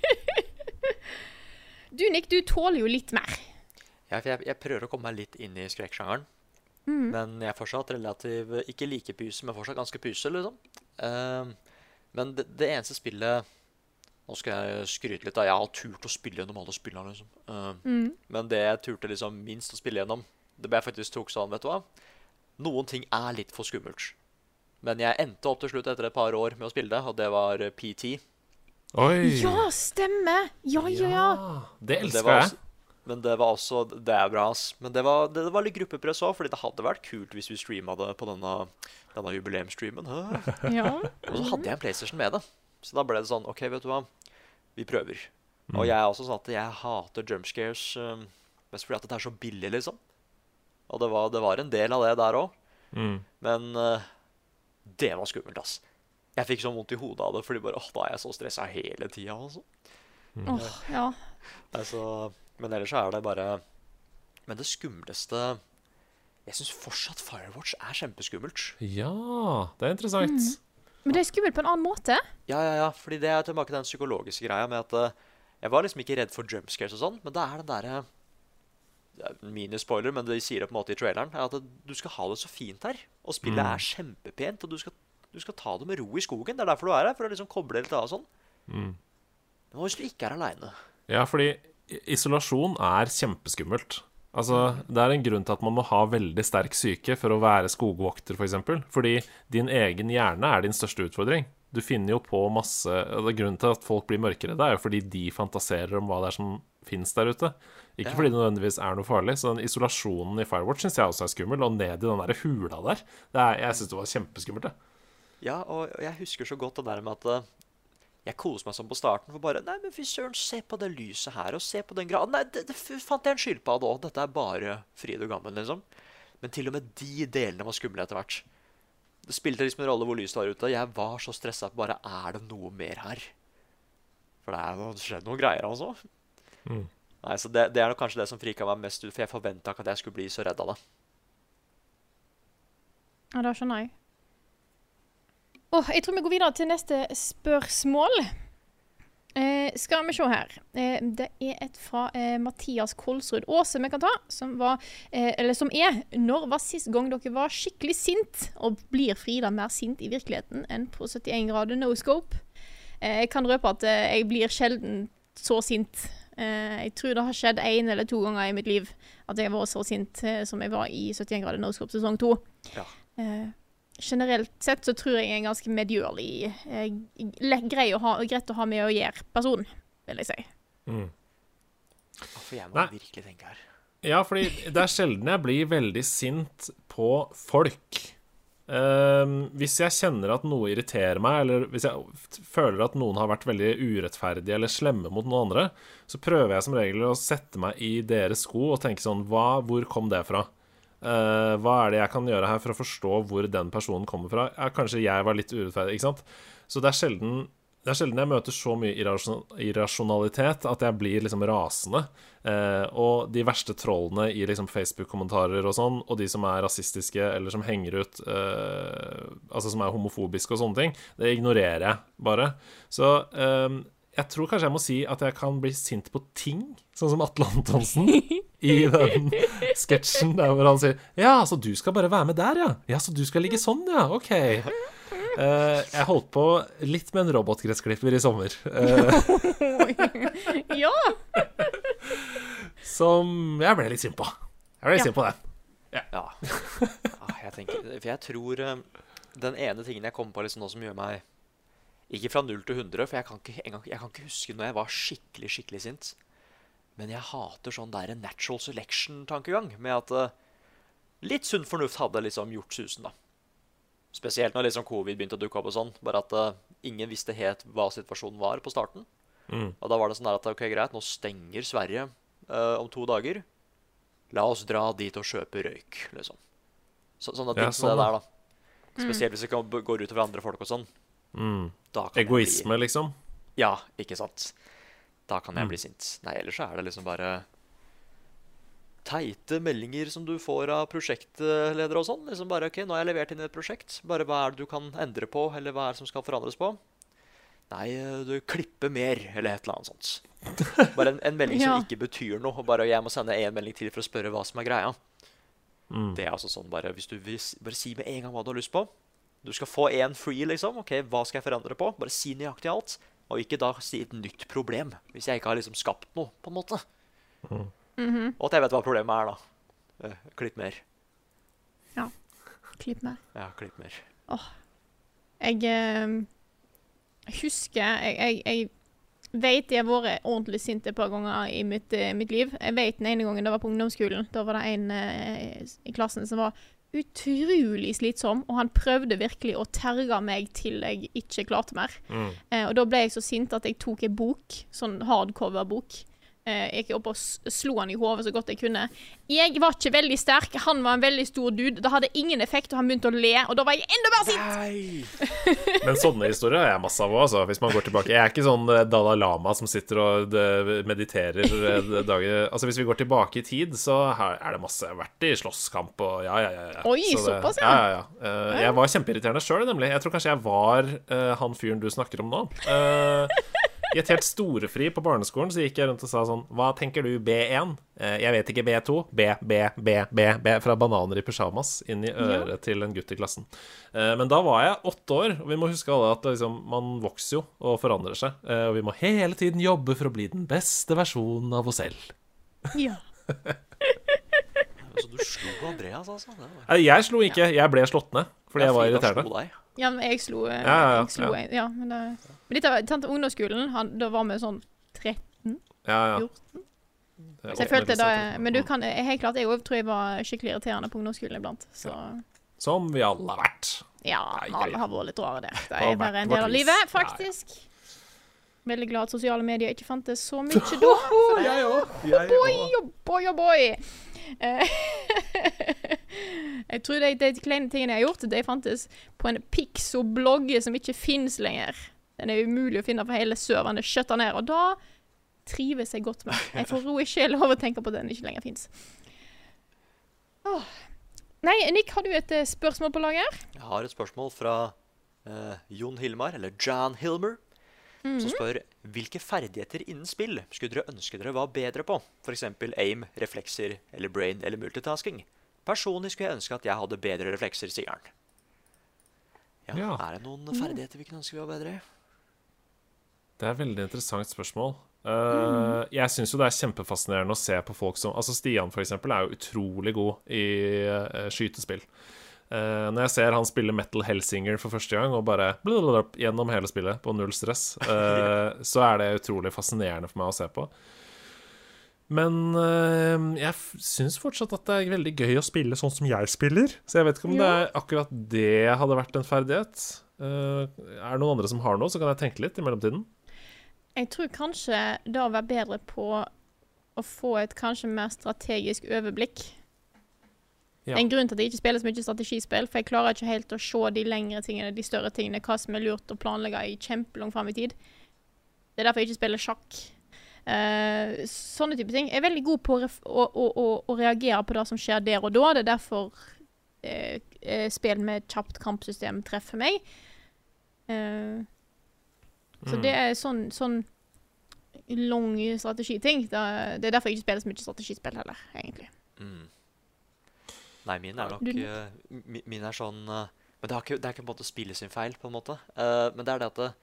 du Nick, du tåler jo litt mer. Ja, for jeg, jeg prøver å komme meg litt inn i skrekksjangeren. Mm. Men jeg er fortsatt relativ Ikke like puse, men fortsatt ganske puse, liksom. Uh, men det, det eneste spillet Nå skal jeg skryte litt. da Jeg har turt å spille gjennom alle spillene. liksom. Uh, Mm. Men det jeg turte liksom minst å spille gjennom, det ble jeg faktisk tok sånn, vet du hva Noen ting er litt for skummelt. Men jeg endte opp til slutt etter et par år med å spille det, og det var PT. Oi! Ja, stemmer! Ja, ja, ja. Det elsker jeg. Men det var også Det er bra, ass. Men det var, det, var litt gruppepress òg, fordi det hadde vært kult hvis vi streama det på denne, denne jubileumsstreamen. Ja. Og så hadde jeg en PlayStation med det. Så da ble det sånn OK, vet du hva, vi prøver. Mm. Og jeg er også sånn at jeg hater jumpscares um, mest fordi at det er så billig, liksom. Og det var, det var en del av det der òg. Mm. Men uh, det var skummelt, ass. Jeg fikk så vondt i hodet av det, fordi bare, åh, da er jeg så stressa hele tida. Altså. Åh, ja. Altså, men ellers så er det bare Men det skumleste Jeg syns fortsatt Firewatch er kjempeskummelt. Ja, det er interessant. Men det er skummelt på en annen måte. Ja, ja, ja, fordi det er tilbake til den psykologiske greia med at eh, jeg var liksom ikke redd for jumpscares og sånn, men det er den derre det er en Minispoiler, men de sier det på en måte i traileren. er At du skal ha det så fint her. Og spillet Mm. er kjempepent, og du skal, du skal ta det med ro i skogen. Det er derfor du er her, for å liksom koble litt av og sånn. Mm. Men hva hvis du ikke er aleine? Ja, fordi isolasjon er kjempeskummelt. Altså, Det er en grunn til at man må ha veldig sterk syke for å være skogvokter, f.eks. For eksempel. Fordi din egen hjerne er din største utfordring. Du finner jo på masse Grunnen til at folk blir mørkere, det er jo fordi de fantaserer om hva det er som fins der ute. Ikke Ja. fordi det nødvendigvis er noe farlig. Så den isolasjonen i Firewatch syns jeg også er skummel. Og ned i den der hula der. Det er, jeg syns det var kjempeskummelt, det. Ja, og og jeg husker så godt det der med at eh, jeg koser meg sånn på starten for bare Nei, men fy søren, se på det lyset her, og se på den graden. Nei, det, det fant jeg en skilpadde òg. Dette er bare fryd og gammen, liksom. Men til og med de delene var skumle etter hvert. Det spilte liksom en rolle hvor lyset var ute. Jeg var så stressa på bare Er det noe mer her? For det er noe, skjedd noen greier, altså. Mm. Nei, så det, det er nok kanskje det som frika meg mest ut, for jeg forventa ikke at jeg skulle bli så redd av det. Ja, det skjønner jeg. Åh, jeg tror vi går videre til neste spørsmål. Eh, skal vi se her. Eh, det er et fra eh, Mathias Kolsrud Aase vi kan ta. Som var, eh, eller som er Når var sist gang dere var skikkelig sint? Og blir Frida mer sint i virkeligheten enn på 71 grader no scope? Eh, jeg kan røpe at eh, jeg blir sjelden så sint. Eh, jeg tror det har skjedd én eller to ganger i mitt liv at jeg har vært så sint som jeg var i 71 grader no scope sesong to. Ja. Generelt sett så tror jeg jeg er en ganske medgjørlig, eh, grei å ha, greit å ha med å gjøre person, vil jeg si. Mm. Ja, For jeg må Nei. virkelig tenke her. Ja, fordi det er sjelden jeg blir veldig sint på folk. Ehm, hvis jeg kjenner at noe irriterer meg, eller hvis jeg føler at noen har vært veldig urettferdige eller slemme mot noen andre, så prøver jeg som regel å sette meg i deres sko og tenke sånn hva, Hvor kom det fra? Eh, hva er det jeg kan gjøre her for å forstå hvor den personen kommer fra? Ja, kanskje jeg var litt urettferdig, ikke sant? Så det er sjelden det er sjelden jeg møter så mye irrasjon irrasjonalitet at jeg blir liksom rasende. Eh, og de verste trollene i liksom Facebook-kommentarer og sånn, og de som er rasistiske eller som henger ut eh, Altså som er homofobiske og sånne ting, det ignorerer jeg bare. Så jeg tror kanskje jeg må si at jeg kan bli sint på ting, sånn som Atle Antonsen i den sketsjen der hvor han sier Ja, så du skal bare være med der, ja? Ja, så du skal ligge sånn, ja? OK. Uh, jeg holdt på litt med en robotgressklipper i sommer. Uh, ja! som jeg ble litt sint på. Jeg ble litt Ja. sint på den. Ja. Ah, jeg tenker, for jeg tror eh, den ene tingen jeg kommer på liksom nå som gjør meg Ikke fra 0 til 100, for jeg kan ikke, engang, jeg kan ikke huske når jeg var skikkelig skikkelig sint. Men jeg hater sånn der natural selection-tankegang. Med at uh, litt sunn fornuft hadde liksom gjort susen, da. Spesielt når liksom covid begynte å dukke opp og sånn. Bare at uh, ingen visste helt hva situasjonen var på starten. Mm. Og da var det sånn der at ok, greit, nå stenger Sverige uh, om to dager. La oss dra dit og kjøpe røyk, liksom. Så, sånne ting Ja, som sånn, det der, da. Spesielt hvis det kan- går utover andre folk og sånn. Mm. Da kan jeg Egoisme, liksom. Ja, ikke sant. Da kan jeg Mm. bli sint. Nei, ellers så er det liksom bare teite meldinger som du får av prosjektledere og sånn. Liksom bare OK, nå har jeg levert inn et prosjekt. Bare hva er det du kan endre på, eller hva er det som skal forandres på? Nei, du klipper mer, eller et eller annet sånt. Bare en, en melding Ja. som ikke betyr noe. og Bare jeg må sende en melding til for å spørre hva som er greia. Mm. Det er altså sånn bare Hvis du vil bare si med en gang hva du har lyst på. Du skal få én free, liksom. Ok, Hva skal jeg forandre på? Bare si nøyaktig alt. Og ikke da si et nytt problem, hvis jeg ikke har liksom skapt noe, på en måte. Mhm. Og at jeg vet hva problemet er, da. Eh, klipp mer. Ja. Klipp mer. Ja, klipp mer. Jeg eh, husker Jeg, jeg, jeg vet jeg har vært ordentlig sint et par ganger i mitt, eh, mitt liv. Jeg vet den ene gangen det var på ungdomsskolen. Da var det en eh, i klassen som var utrolig slitsom, og han prøvde virkelig å terge meg til jeg ikke klarte mer. Mm. Eh, og da ble jeg så sint at jeg tok en bok, sånn hardcover-bok. Eh, jeg gikk opp og slo han i hodet så godt jeg kunne. Jeg var ikke veldig sterk, han var en veldig stor dude. Det hadde ingen effekt, og han begynte å le, og da var jeg enda mer sint! Men sånne historier har jeg masse av òg, altså, hvis man går tilbake. Jeg er ikke sånn eh, Dalai Lama som sitter og eh, mediterer dager Altså, hvis vi går tilbake i tid, så er det masse Jeg har vært i slåsskamp og ja, ja, ja. ja. Oi, Så det- såpass, ja. ja. ja, ja. Jeg var kjempeirriterende sjøl, nemlig. Jeg tror kanskje jeg var han fyren du snakker om nå. I et helt storefri på barneskolen så gikk jeg rundt og sa sånn Hva tenker du B1? Eh, jeg vet ikke B2. B, B, B, B, B. Fra bananer i pysjamas inn i øret til en gutt i klassen. Eh, men da var jeg åtte år, og vi må huske alle at liksom, man vokser jo og forandrer seg. Eh, og vi må hele tiden jobbe for å bli den beste versjonen av oss selv. Ja. Så du slo Andreas, altså? Det var... Jeg slo ikke, jeg ble slått ned fordi jeg var irriterende. Ja, men jeg slo eh, Ja, ja, ja, jeg slo ja. ja, men det Men dette var sant, ungdomsskolen, han, da var vi sånn 13, Ja, ja. 14 er Så jeg følte da. Men du kan Helt klart, jeg òg tror jeg var skikkelig irriterende på ungdomsskolen iblant. Så Som vi alle har vært. ja, alle har vært litt rare der. Det er bare en del av livet, faktisk. Veldig glad at sosiale medier ikke fantes så mye da. for det- Jeg òg. Boy, oh boy, oh boy. Jeg tror de, de kleine tingene jeg har gjort, de fantes på en Pixo-blogg som ikke fins lenger. Den er umulig å finne for hele serveren. Det skjøtter ned. Og da trives jeg godt med. Jeg får ro i sjela av å tenke på at den ikke lenger fins. Nei, Nick, har du et eh, spørsmål på lager? Jeg har et spørsmål fra uh, Jon Hilmar, eller Jan Hilmer, som spør hvilke ferdigheter innen spill skulle dere ønske dere var bedre på? F.eks. aim, reflekser eller brain eller multitasking. Personlig skulle jeg ønske at jeg hadde bedre reflekser, sier han. Ja, Ja. Er det noen ferdigheter vi kunne ønske vi var bedre i? Det er et veldig interessant spørsmål. Eh, Jeg syns jo det er kjempefascinerende å se på folk som Altså Stian, for eksempel, er jo utrolig god i uh, skytespill. Uh, når jeg ser han spille Metal Hellsinger for første gang, og bare gjennom hele spillet på null stress, så er det utrolig fascinerende for meg å se på. Men øh, jeg syns fortsatt at det er veldig gøy å spille sånn som jeg spiller. Så jeg vet ikke om det er akkurat det hadde vært en ferdighet. Uh, er det noen andre som har noe, så kan jeg tenke litt i mellomtiden. Jeg tror kanskje det å være bedre på å få et kanskje mer strategisk overblikk. Ja. en grunn til at jeg ikke spiller så mye strategispill, for jeg klarer ikke helt å se de lengre tingene, de større tingene, hva som er lurt å planlegge i kjempelang fram i tid. Det er derfor jeg ikke spiller sjakk. Eh, sånne type ting. Jeg er veldig god på å, å, å, å, reagere på det som skjer der og da. Det er derfor eh, eh, spill med kjapt kampsystem treffer meg. Eh, så Mm. det er sånn, sånn lang strategiting. Det, det er derfor jeg ikke spiller så mye strategispill heller, egentlig. Mm. Nei, min er nok Du- Min er sånn Men det, har ikke, det er ikke på en måte spillet sin feil, på en måte. Men det er det at eh,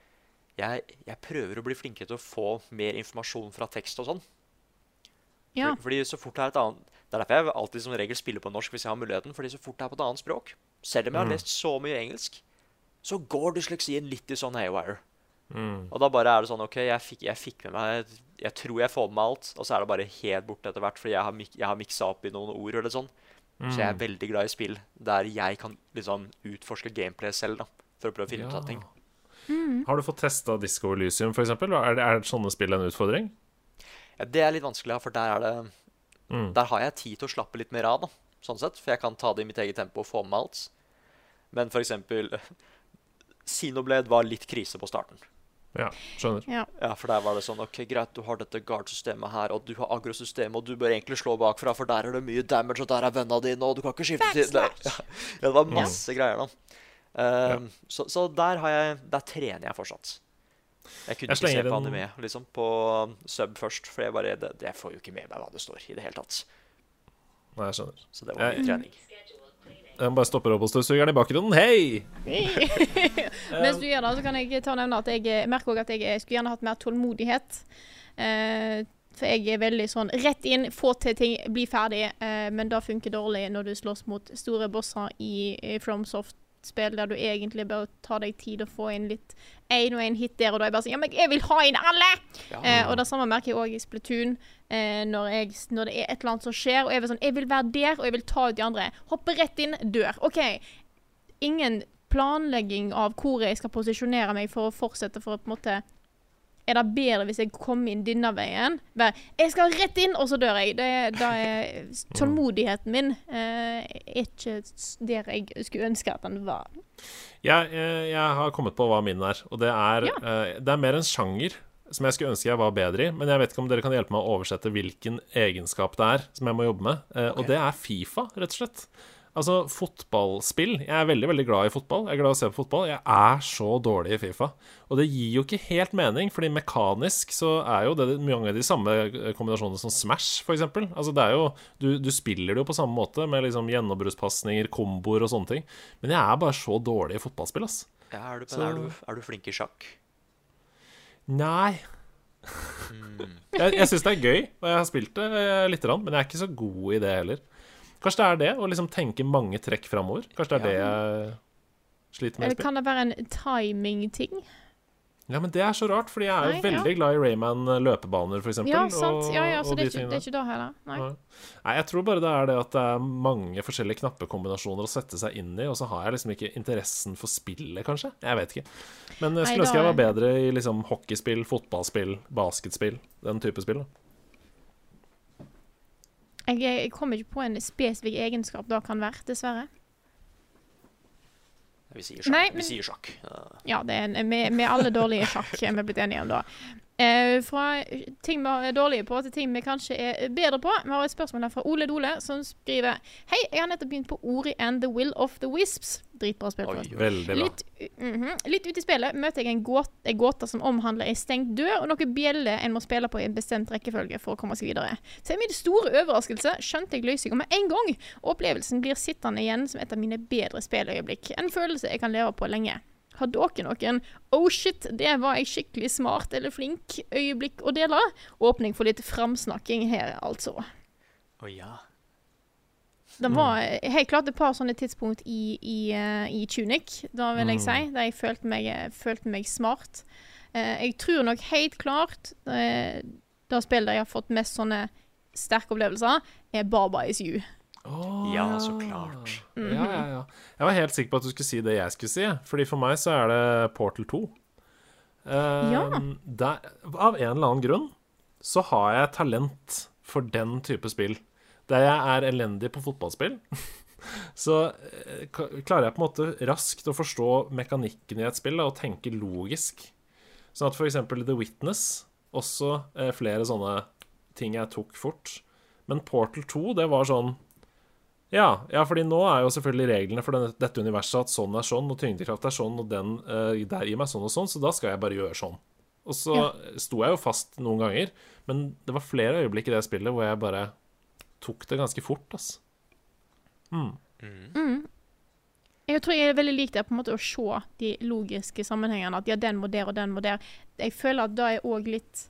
jeg, jeg prøver å bli flinkere til å få mer informasjon fra tekst og sånn. Ja. Fordi, fordi så fort det er et annet Det er derfor jeg alltid som regel spiller på norsk hvis jeg har muligheten. Fordi så fort det er på et annet språk, selv om jeg har Mm. lest så mye engelsk, så går dysleksien litt i sånn haywire. Mm. Og da bare er det sånn OK, jeg fikk, jeg fikk med meg Jeg tror jeg får med meg alt, og så er det bare helt borte etter hvert fordi jeg har, mik har miksa opp i noen ord eller sånn. Så jeg er veldig glad i spill der jeg kan liksom utforske gameplay selv, da. For å prøve å finne ut av ting. Har du fått testa Disco Elysium, f.eks.? Er, det- er sånne spill en utfordring? Ja, det er litt vanskelig, for der er det Mm. Der har jeg tid til å slappe litt mer av, da. Sånn sett. For jeg kan ta det i mitt eget tempo og få med meg alt. Men for eksempel Xenoblade var litt krise på starten. Ja, skjønner. Ja. Ja, for der var det sånn OK, greit, du har dette guard-systemet her, og du har agro-systemet, og du bør egentlig slå bakfra, for der er det mye damage, og der er vennene dine, og du kan ikke skifte til. Ja, ja, det var masse greier, da. Ehm, så, så der har jeg Der trener jeg fortsatt. Jeg kunne Jeg ikke se på anime liksom, på um, sub først, for jeg bare det, det får jo ikke med meg hva det står i det hele tatt. Nei, jeg skjønner. Så det var Jeg- mye trening. Jeg bare stoppe robotstøvsugeren i bakgrunnen. Hei! Mens du gjør det, så kan jeg ta og nevne at jeg merker også at jeg skulle gjerne hatt mer tålmodighet. Eh, for jeg er veldig sånn rett inn, få til ting, bli ferdig. Eh, men det funker dårlig når du slåss mot store bosser i, i FromSoft-spill, der du egentlig bør ta deg tid og få inn litt én og én hit der, og da er jeg bare sånn Ja, men jeg vil ha inn alle! Eh, og det samme merker jeg òg i Splatoon. Eh, når, jeg, når det er et eller annet som skjer, og jeg vil sånn Jeg vil være der, og jeg vil ta ut de andre. Hoppe rett inn, dør. OK. Ingen planlegging av hvor jeg skal posisjonere meg for å fortsette for å på en måte Er det bedre hvis jeg kommer inn denne veien? Bare, jeg skal rett inn, og så dør jeg. Det, det da er tålmodigheten min eh, er ikke der jeg skulle ønske at den var. Jeg, jeg, jeg har kommet på hva min er, og det er, eh, det er mer en sjanger som jeg skulle ønske jeg var bedre i, men jeg vet ikke om dere kan hjelpe meg å oversette hvilken egenskap det er som jeg må jobbe med, eh, og det er Fifa, rett og slett. Altså, fotballspill. Jeg er veldig veldig glad i fotball. Jeg er glad i å se på fotball. Jeg er så dårlig i Fifa. Og det gir jo ikke helt mening, fordi mekanisk så er jo det mange av de samme kombinasjonene som Smash, f.eks. Altså, det er jo du, du spiller det jo på samme måte, med liksom gjennombruddspasninger, komboer og sånne ting. Men jeg er bare så dårlig i fotballspill, ass. Ja, er, du, Så- er, du, er du flink i sjakk? Nei. jeg jeg syns det er gøy, og jeg har spilt det lite grann, men jeg er ikke så god i det heller. Kanskje det er det, å liksom tenke mange trekk framover. Kanskje det er det jeg sliter med Eller kan det være en timing-ting? Ja, men det er så rart, fordi jeg er jo Nei, veldig ja. glad i Rayman eh, f.eks. Ja, sant. Ja, ja, så det er, de ikke, det er ikke det heller. Nei. Nei. Jeg tror bare det er det at det er mange forskjellige knappekombinasjoner å sette seg inn i, og så har jeg liksom ikke interessen for spillet, kanskje. Jeg vet ikke. Men jeg Nei, skulle ønske jeg var bedre i liksom hockeyspill, fotballspill, basketspill, den type spill. da. Jeg, jeg kommer ikke på en spesifikk egenskap det kan være, dessverre. Vi sier sjakk. Nei, men- Vi sier sjakk. Ja. Er en, vi, vi er alle dårlige i sjakk, er vi blitt enige om da. Eh, fra ting vi er dårlige på til ting vi kanskje er bedre på. Vi har et spørsmål her fra Ole Dole, som skriver Hei, jeg har nettopp begynt på Ori and the Will of the Wisps. Dritbra spill. Oi. Veldig bra. Litt. Litt ute i spillet møter jeg en gåte, en gåte som omhandler ei stengt dør, og noen bjeller en må spille på i en bestemt rekkefølge for å komme seg videre. Til min store overraskelse skjønte jeg løsninga med en gang, og opplevelsen blir sittende igjen som et av mine bedre spilløyeblikk. En følelse jeg kan leve på lenge. Har dere noen 'oh shit, det var jeg skikkelig smart eller flink' øyeblikk å dele? Åpning for litt framsnakking her, altså. Å ja. Det var helt klart et par sånne tidspunkt i, i, eh, i Tunic, da vil jeg si, der jeg følte meg, eh, følte meg smart. Eh, jeg tror nok helt klart uh, det spillet der jeg har fått mest sånne sterke opplevelser, er Baba is you. Å, Ja, så klart. Ja, ja, ja. Jeg var helt sikker på at du skulle si det jeg skulle si. Fordi for meg så er det Portal 2. Uh, Ja. der, av en eller annen grunn så har jeg talent for den type spill. Der jeg er elendig på fotballspill, så eh, klarer jeg på en måte raskt å forstå mekanikken i et spill da, og tenke logisk. Sånn at eksempel The Witness, også eh, flere sånne ting jeg tok fort. Men Portal 2, det var sånn ja, ja, fordi nå er jo selvfølgelig reglene for denne, dette universet at sånn er sånn, og tyngdekraft er sånn, og den uh, der gir meg sånn og sånn, så da skal jeg bare gjøre sånn. Og så Ja. sto jeg jo fast noen ganger, men det var flere øyeblikk i det spillet hvor jeg bare tok det ganske fort, altså. Jeg tror jeg er veldig lik det på en måte å se de logiske sammenhengene. At ja, den må der, og den må der. Jeg føler at det er òg litt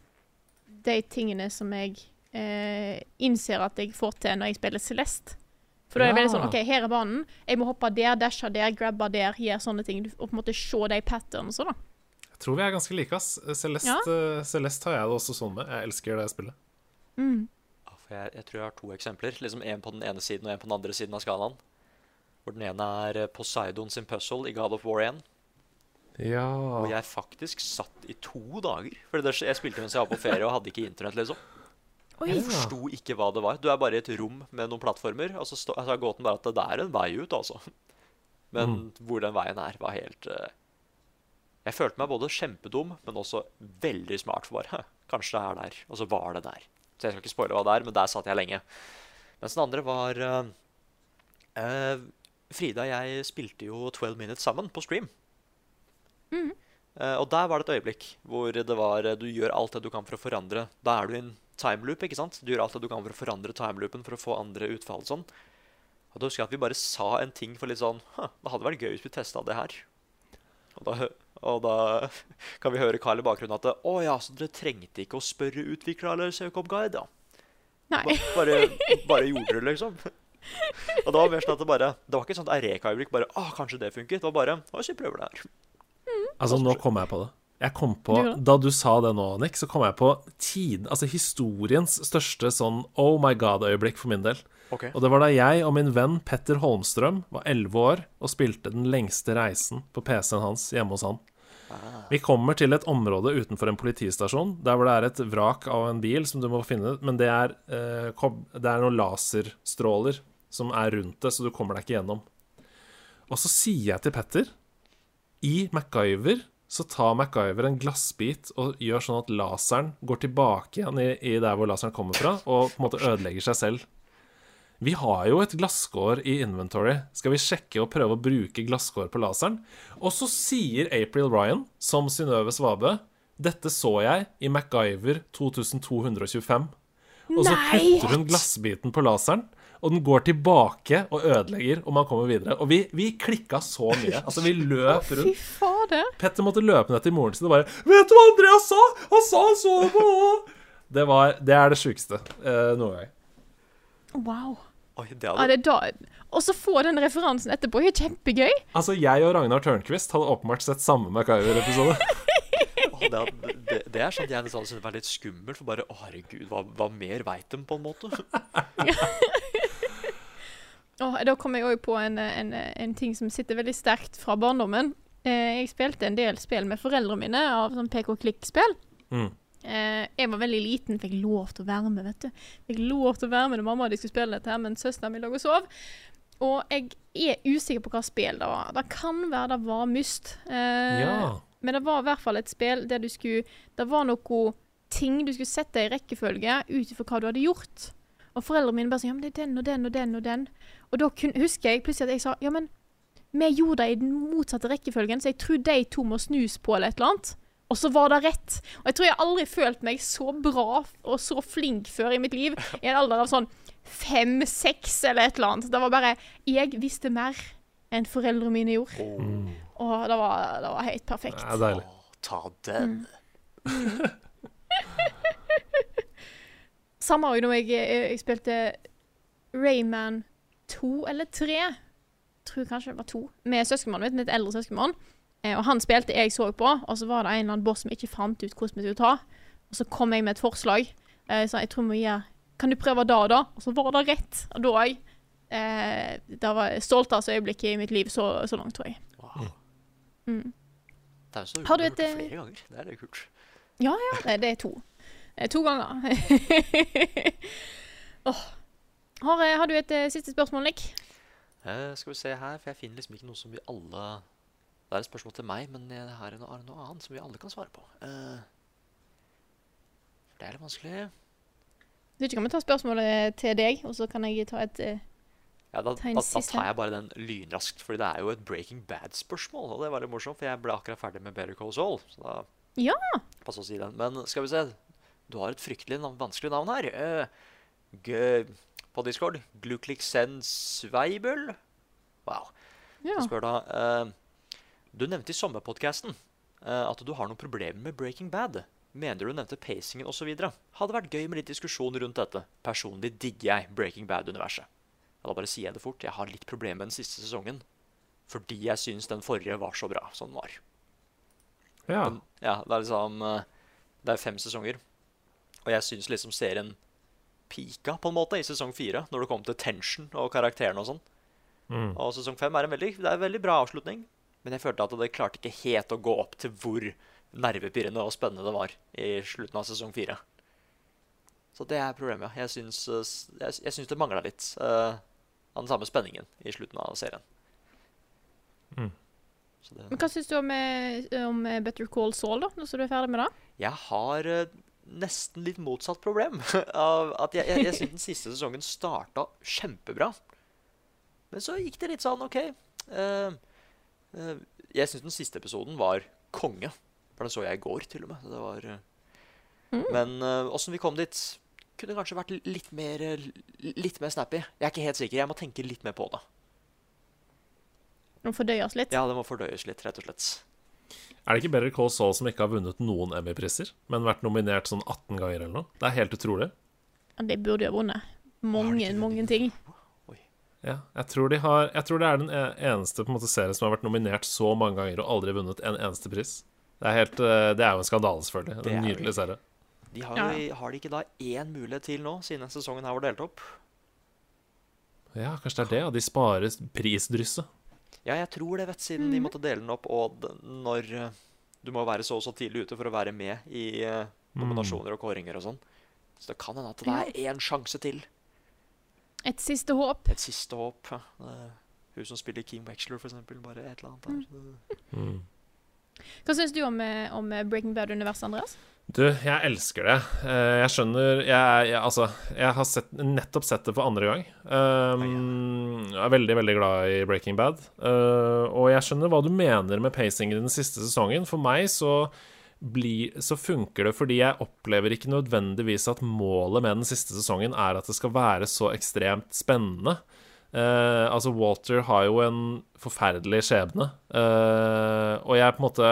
de tingene som jeg eh, innser at jeg får til når jeg spiller Celeste. For da er det veldig sånn OK, her er banen. Jeg må hoppe der, dashe der, grabbe der, gjøre sånne ting. Og på en måte se de patternene da. Jeg tror vi er ganske like, ass. Celeste, ja. Celeste har jeg det også sånn med. Jeg elsker det spillet. Mm. for jeg, jeg tror jeg har to eksempler. Liksom En på den ene siden og en på den andre siden av skalaen. Hvor den ene er eh, Poseidon sin puzzle i God of War 1. Ja Og jeg faktisk satt i to dager. For jeg spilte mens jeg var på ferie og hadde ikke internett, liksom. Jeg forsto ikke hva det var. Du er bare i et rom med noen plattformer, og så stå- altså, gåten bare at det er en vei ut, altså. Men hvor den veien er, var helt uh, Jeg følte meg både kjempedum, men også veldig smart for bare Kanskje det er der. Og så var det der. Så jeg skal ikke spoile hva det er, men der satt jeg lenge. Mens den andre var uh, uh, Frida og jeg spilte jo 12 Minutes sammen på stream. Eh, og der var det et øyeblikk hvor det var du gjør alt det du kan for å forandre. Da er du i en timeloop, ikke sant? Du gjør alt det du kan for å forandre timeloopen for å få andre utfall sånn. Og da husker jeg at vi bare sa en ting for litt sånn «Hm, Det hadde vært gøy hvis vi testa det her. Og da, og da kan vi høre Carl i bakgrunnen at Å ja, så dere trengte ikke å spørre utvikler eller søke opp guide, ja. Nei. Ba- Bare, bare gjorde det, liksom. Og det var mer sånn at det bare Det var ikke et sånt Ereka-øyeblikk. bare Å, kanskje det funket. Det var bare Å, så prøver det her. Altså, nå kom jeg på det. Jeg kom på, da? Du sa det nå, Nick, så kom jeg på tiden, altså historiens største sånn oh my god-øyeblikk for min del. Okay. Og det var da jeg og min venn Petter Holmstrøm var 11 år og spilte den lengste reisen på PC-en hans hjemme hos han. Vi kommer til et område utenfor en politistasjon, der hvor det er et vrak av en bil som du må finne, men det er, eh, kob- det er noen laserstråler som er rundt det, så du kommer deg ikke gjennom. Og så sier jeg til Petter I MacGyver så tar MacGyver en glassbit og gjør sånn at laseren går tilbake igjen i, i der hvor laseren kommer fra, og på en måte ødelegger seg selv. Vi har jo et glasskår i inventory. Skal vi sjekke og prøve å bruke glasskår på laseren? Og så sier April Ryan, som Synnøve Svabe, dette så jeg i MacGyver 2225. Og så putter hun glassbiten på laseren, og den går tilbake og ødelegger, og man kommer videre. Og vi, vi klikka så mye. Altså, vi løp Fy rundt. fader. Petter måtte løpe ned til moren sin og bare 'Vet du hva Andreas sa? Han sa han så på! Det, var, det er det sjukeste eh, noen gang. Wow. Oi, det Ja, hadde det er da Og så få den referansen etterpå Det er kjempegøy. Altså, jeg og Ragnar Tørnquist hadde åpenbart sett samme MacGyver-episode. oh, det, hadde- det, det er sånn jeg nesten synes var litt skummelt. For bare Å, herregud, hva, hva mer veit de, på en måte? Åh, da kom jeg òg på en, en, en ting som sitter veldig sterkt fra barndommen. Eh, jeg spilte en del spill med foreldrene mine av sånn PK-klikk-spill. Mm. Eh, jeg var veldig liten, fikk lov til å være med, vet du. Fikk lov til å være med når mamma og de skulle spille dette her, men søsteren min lå og sov. og jeg er usikker på hva spill det var. Det kan være det var Myst. Eh, Ja. Men det var i hvert fall et spill der du skulle Det var noe ting du skulle sette i rekkefølge ut ifra hva du hadde gjort. Og foreldrene mine bare sånn Ja, men det er den og den og den og den. Og da kun, husker jeg plutselig at jeg sa Ja, men vi gjorde det i den motsatte rekkefølgen, så jeg tror de to må snus på eller et eller annet. Og så var det rett. Og jeg tror jeg aldri følt meg så bra og så flink før i mitt liv. I en alder av sånn fem-seks eller et eller annet. Det var bare Jeg visste mer enn foreldrene mine gjorde. Og det var, det var helt perfekt. Det er deilig. Å, ta den. Samme òg når jeg, jeg, jeg spilte Rayman 2 eller 3. Tror kanskje det var to. Med søskenbarnet mitt, mitt eldre søskenbarn. Eh, og han spilte, jeg så på, og så var det en eller annen boss som ikke fant ut hvordan vi skulle ta. Og så kom jeg med et forslag. Eh, så jeg tror vi gjør Kan du prøve da, og da? Og så var det rett. Og da òg. Eh, det var stolteste øyeblikket i mitt liv så, så langt, tror jeg. Wow. Mm. Det er jo så Har du et, eh, flere ganger. Det er litt kult. Ja, ja. Det, det er to. Er to ganger. oh. Har, eh, har du et eh, siste spørsmål, Nick? Eh, skal vi se her, for jeg finner liksom ikke noe som vi alle Det er et spørsmål til meg, men her er det noe, noe annet som vi alle kan svare på. Eh, det er litt vanskelig. Du kan vi ta spørsmålet til deg, og så kan jeg ta et eh, Ja, da, da, da tar jeg bare den lynraskt, for det er jo et Breaking Bad-spørsmål. Og det var litt morsomt, for jeg ble akkurat ferdig med Better Call Saul. Så da Ja. Pass å si den. Men skal vi se. Du har et fryktelig navn, vanskelig navn her. Uh, g på Discord. Glukliksen-Sveibel. Wow. ja. Jeg spør da uh, Du nevnte i sommerpodkasten uh, at du har noen problemer med Breaking Bad. Mener du nevnte pacingen osv.? Hadde vært gøy med litt diskusjon rundt dette. Personlig digger jeg Breaking Bad-universet. Ja, Da bare sier jeg det fort. Jeg har litt problemer med den siste sesongen. Fordi jeg syns den forrige var så bra som den var. Ja. Men, ja, det er liksom eh, Det er fem sesonger. Og jeg syns liksom serien pika på en måte i sesong fire, når det kom til tension og karakterene og sånn. Mm. Og sesong fem er en veldig, det er en veldig bra avslutning. Men jeg følte at det klarte ikke helt å gå opp til hvor nervepirrende og spennende det var i slutten av sesong fire. Så det er problemet. Jeg syns, eh, jeg, jeg syns det mangla litt uh, av den samme spenningen i slutten av serien. Mm. Så det, Men hva syns du om, eh, om Better Call Saul, da? Nå som du er ferdig med det? Jeg har nesten litt motsatt problem. av at Jeg, jeg, jeg syns den siste sesongen starta kjempebra. Men så gikk det litt sånn OK. Uh, uh, jeg syns den siste episoden var konge. For den så jeg i går, til og med. Det var, mm. Men åssen vi kom dit, kunne kanskje vært litt mer, litt mer snappy. Jeg er ikke helt sikker. Jeg må tenke litt mer på det. Nå fordøyes litt? Ja, det må fordøyes litt, rett og slett. Er det ikke Better Call Saul som ikke har vunnet noen Emmy-priser, men vært nominert sånn 18 ganger eller noe? Det er helt utrolig. Ja, De burde jo ha vunnet. Mange, mange ting. Ja, jeg tror, de har, jeg tror det er den e- eneste på en måte, serien som har vært nominert så mange ganger og aldri vunnet en eneste pris. Det er, helt, eh, det er jo en skandale, selvfølgelig. Det En er nydelig serie. De har, Ja. har de ikke da én mulighet til nå, siden sesongen her var delt opp? Ja, kanskje det er det. Ja. De sparer prisdrysset. Ja, jeg tror det, vet siden de måtte dele den opp, og når eh, du må være så og så tidlig ute for å være med i uh, nominasjoner og kåringer og sånn. Så det kan hende at det er én sjanse til. Et siste håp. Et siste håp. Eh, Hun som spiller Kim Wexler, for eksempel. Bare et eller annet der. Hva syns du om, om Breaking Bad-universet, Andreas? Du, jeg elsker det. Eh, Jeg skjønner jeg, jeg, Altså, jeg har sett, nettopp sett det for andre gang. Um, jeg er veldig, veldig glad i Breaking Bad. Uh, og jeg skjønner hva du mener med pacingen i den siste sesongen. For meg så, bli, så funker det fordi jeg opplever ikke nødvendigvis at målet med den siste sesongen er at det skal være så ekstremt spennende. Uh, altså, Walter har jo en forferdelig skjebne, uh, og jeg på en måte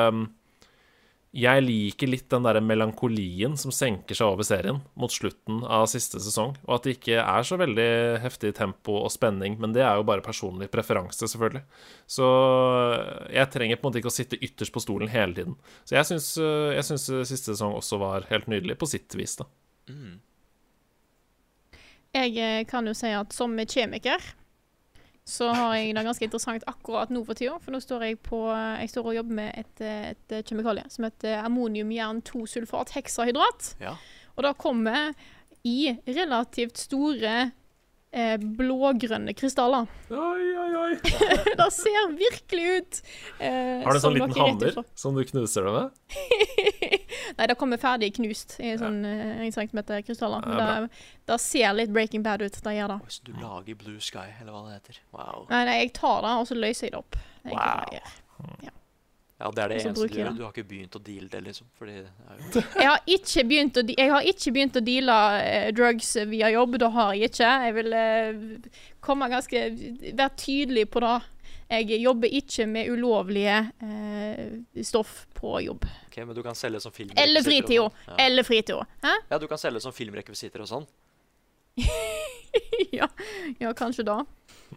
jeg liker litt den der melankolien som senker seg over serien mot slutten av siste sesong, og at det ikke er så veldig heftig tempo og spenning, men det er jo bare personlig preferanse, selvfølgelig. Så jeg trenger på en måte ikke å sitte ytterst på stolen hele tiden. Så jeg syns, jeg syns siste sesong også var helt nydelig, på sitt vis, da. Jeg eh, kan jo si at som kjemiker så har jeg det ganske interessant akkurat nå for tida. For nå står jeg på Jeg står og jobber med et, eh, et kjemikalie som heter ammoniumjern-2-sulfat heksahydrat. Ja. Og det kommer i relativt store eh, blågrønne krystaller. Oi, oi, oi. det ser virkelig ut eh, Har du en sånn liten hammer som du knuser det med? Nei, det kommer ferdig knust i sånn ja. en centimeter krystaller. Ja, det, det ser litt Breaking Bad ut. Det gjør det. Hvis du lager Blue Sky, eller hva det heter. Wow. Nei, nei, jeg tar det, og så løser jeg det opp. wow. er Ja, det er det eneste du gjør. Du har ikke begynt å deale det, liksom. Fordi det er jo Jeg har ikke begynt å, jeg har ikke begynt å deale eh, drugs via jobb. Det har jeg ikke. Jeg vil uh, komme ganske Være tydelig på det. Jeg jobber ikke med ulovlige uh, stoff på jobb. Ok, Men du kan selge som filmrekvisitter. Eller fritida. sånn. Ja. Eller fritida. Ja, du kan selge som filmrekvisitter og sånn. ja, ja, kanskje da.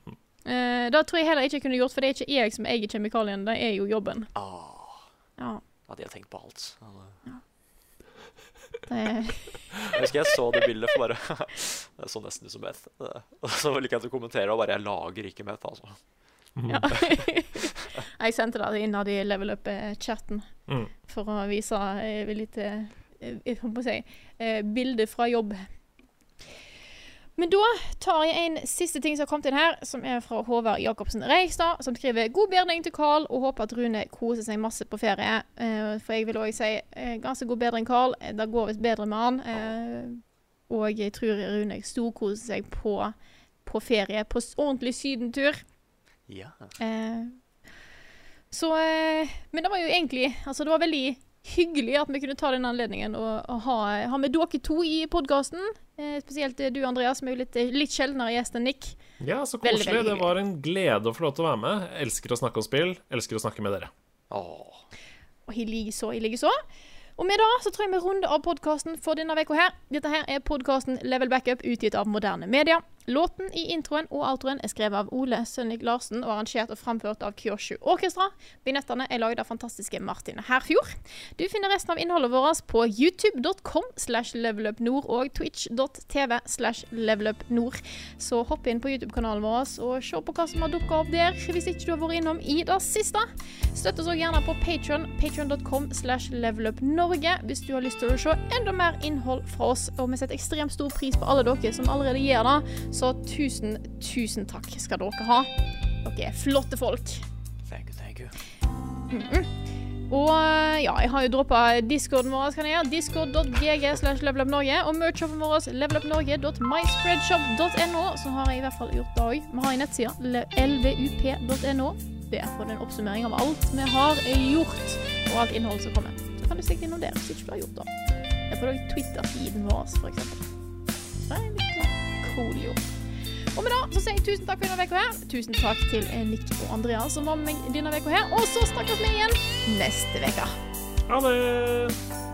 Eh, det tror jeg heller ikke jeg kunne gjort, for det er ikke jeg som eier kjemikalien, det er jo jobben. Ah, Ja, ja, de har tenkt på alt. Ja, Jeg husker jeg så det bildet for bare Det så nesten ut som meth. Og så liker jeg at du kommenterer og bare 'Jeg lager ikke meth', altså. Ja. jeg sendte det innad i level up-chatten Mm. for å vise eh, litt eh, jeg holdt på å si, eh, bilde fra jobb. Men da tar jeg en siste ting som har kommet inn her, som er fra Håvard Jacobsen Reistad, som skriver 'God bedring til Carl', og håper at Rune koser seg masse på ferie. Eh, for jeg vil òg si eh, ganske god bedring, Carl. Det går visst bedre med han. Eh, og jeg tror Rune storkoser seg på, på ferie, på ordentlig sydentur. Ja. Eh, så eh, Men det var jo egentlig Altså, det var veldig hyggelig at vi kunne ta den anledningen og, og ha, ha med dere to i podkasten. Eh, spesielt eh, du, Andreas, som er jo litt, litt sjeldnere gjest enn Nick. Ja, så Veldig, koselig. veldig Det var en glede å få lov til å være med. Jeg elsker å snakke om spill. Elsker å snakke med dere. Åh. Og i likeså, i likeså. Og med det så tror jeg vi runder av podkasten for denne uka her. Dette her er podkasten Level Backup utgitt av Moderne Media. Låten i introen og outroen er skrevet av Ole Sønnik Larsen og arrangert og framført av Kyoshu Orkestra. Vignettene er laget av fantastiske Martin Herfjord. Du finner resten av innholdet vårt på youtube.com slash levelupnord og twitch.tv slash levelupnord. Så hopp inn på YouTube-kanalen vår og se på hva som har dukka opp der, hvis ikke du har vært innom i det siste. Støtt oss også gjerne på Patron, patron.com slash levelupnorge, hvis du har lyst til å se enda mer innhold fra oss. Og vi setter ekstremt stor pris på alle dere som allerede gjør det, så tusen, tusen takk skal dere ha. Dere er flotte folk. Thank you, thank you. Og eh, ja, jeg har jo droppa discorden vår, kan jeg gjøre. Discord.gg slash levelupnorge. Og merch-shoppen vår, levelupnorge.myspreadshop.no. Så har jeg i hvert fall gjort det òg. Vi har en nettside, lvup.no. Der får du en oppsummering av alt vi har gjort, og alt innhold som kommer. Så kan du stikke innom der hvis ikke du har gjort det. Der får du òg Twitter-feeden vår, for eksempel. Så det er litt gjort. Og med det så sier jeg tusen takk for denne uka her. Tusen takk til Nick og Andreas som var med meg denne uka her. Og så snakkes vi igjen neste uke. Ha det!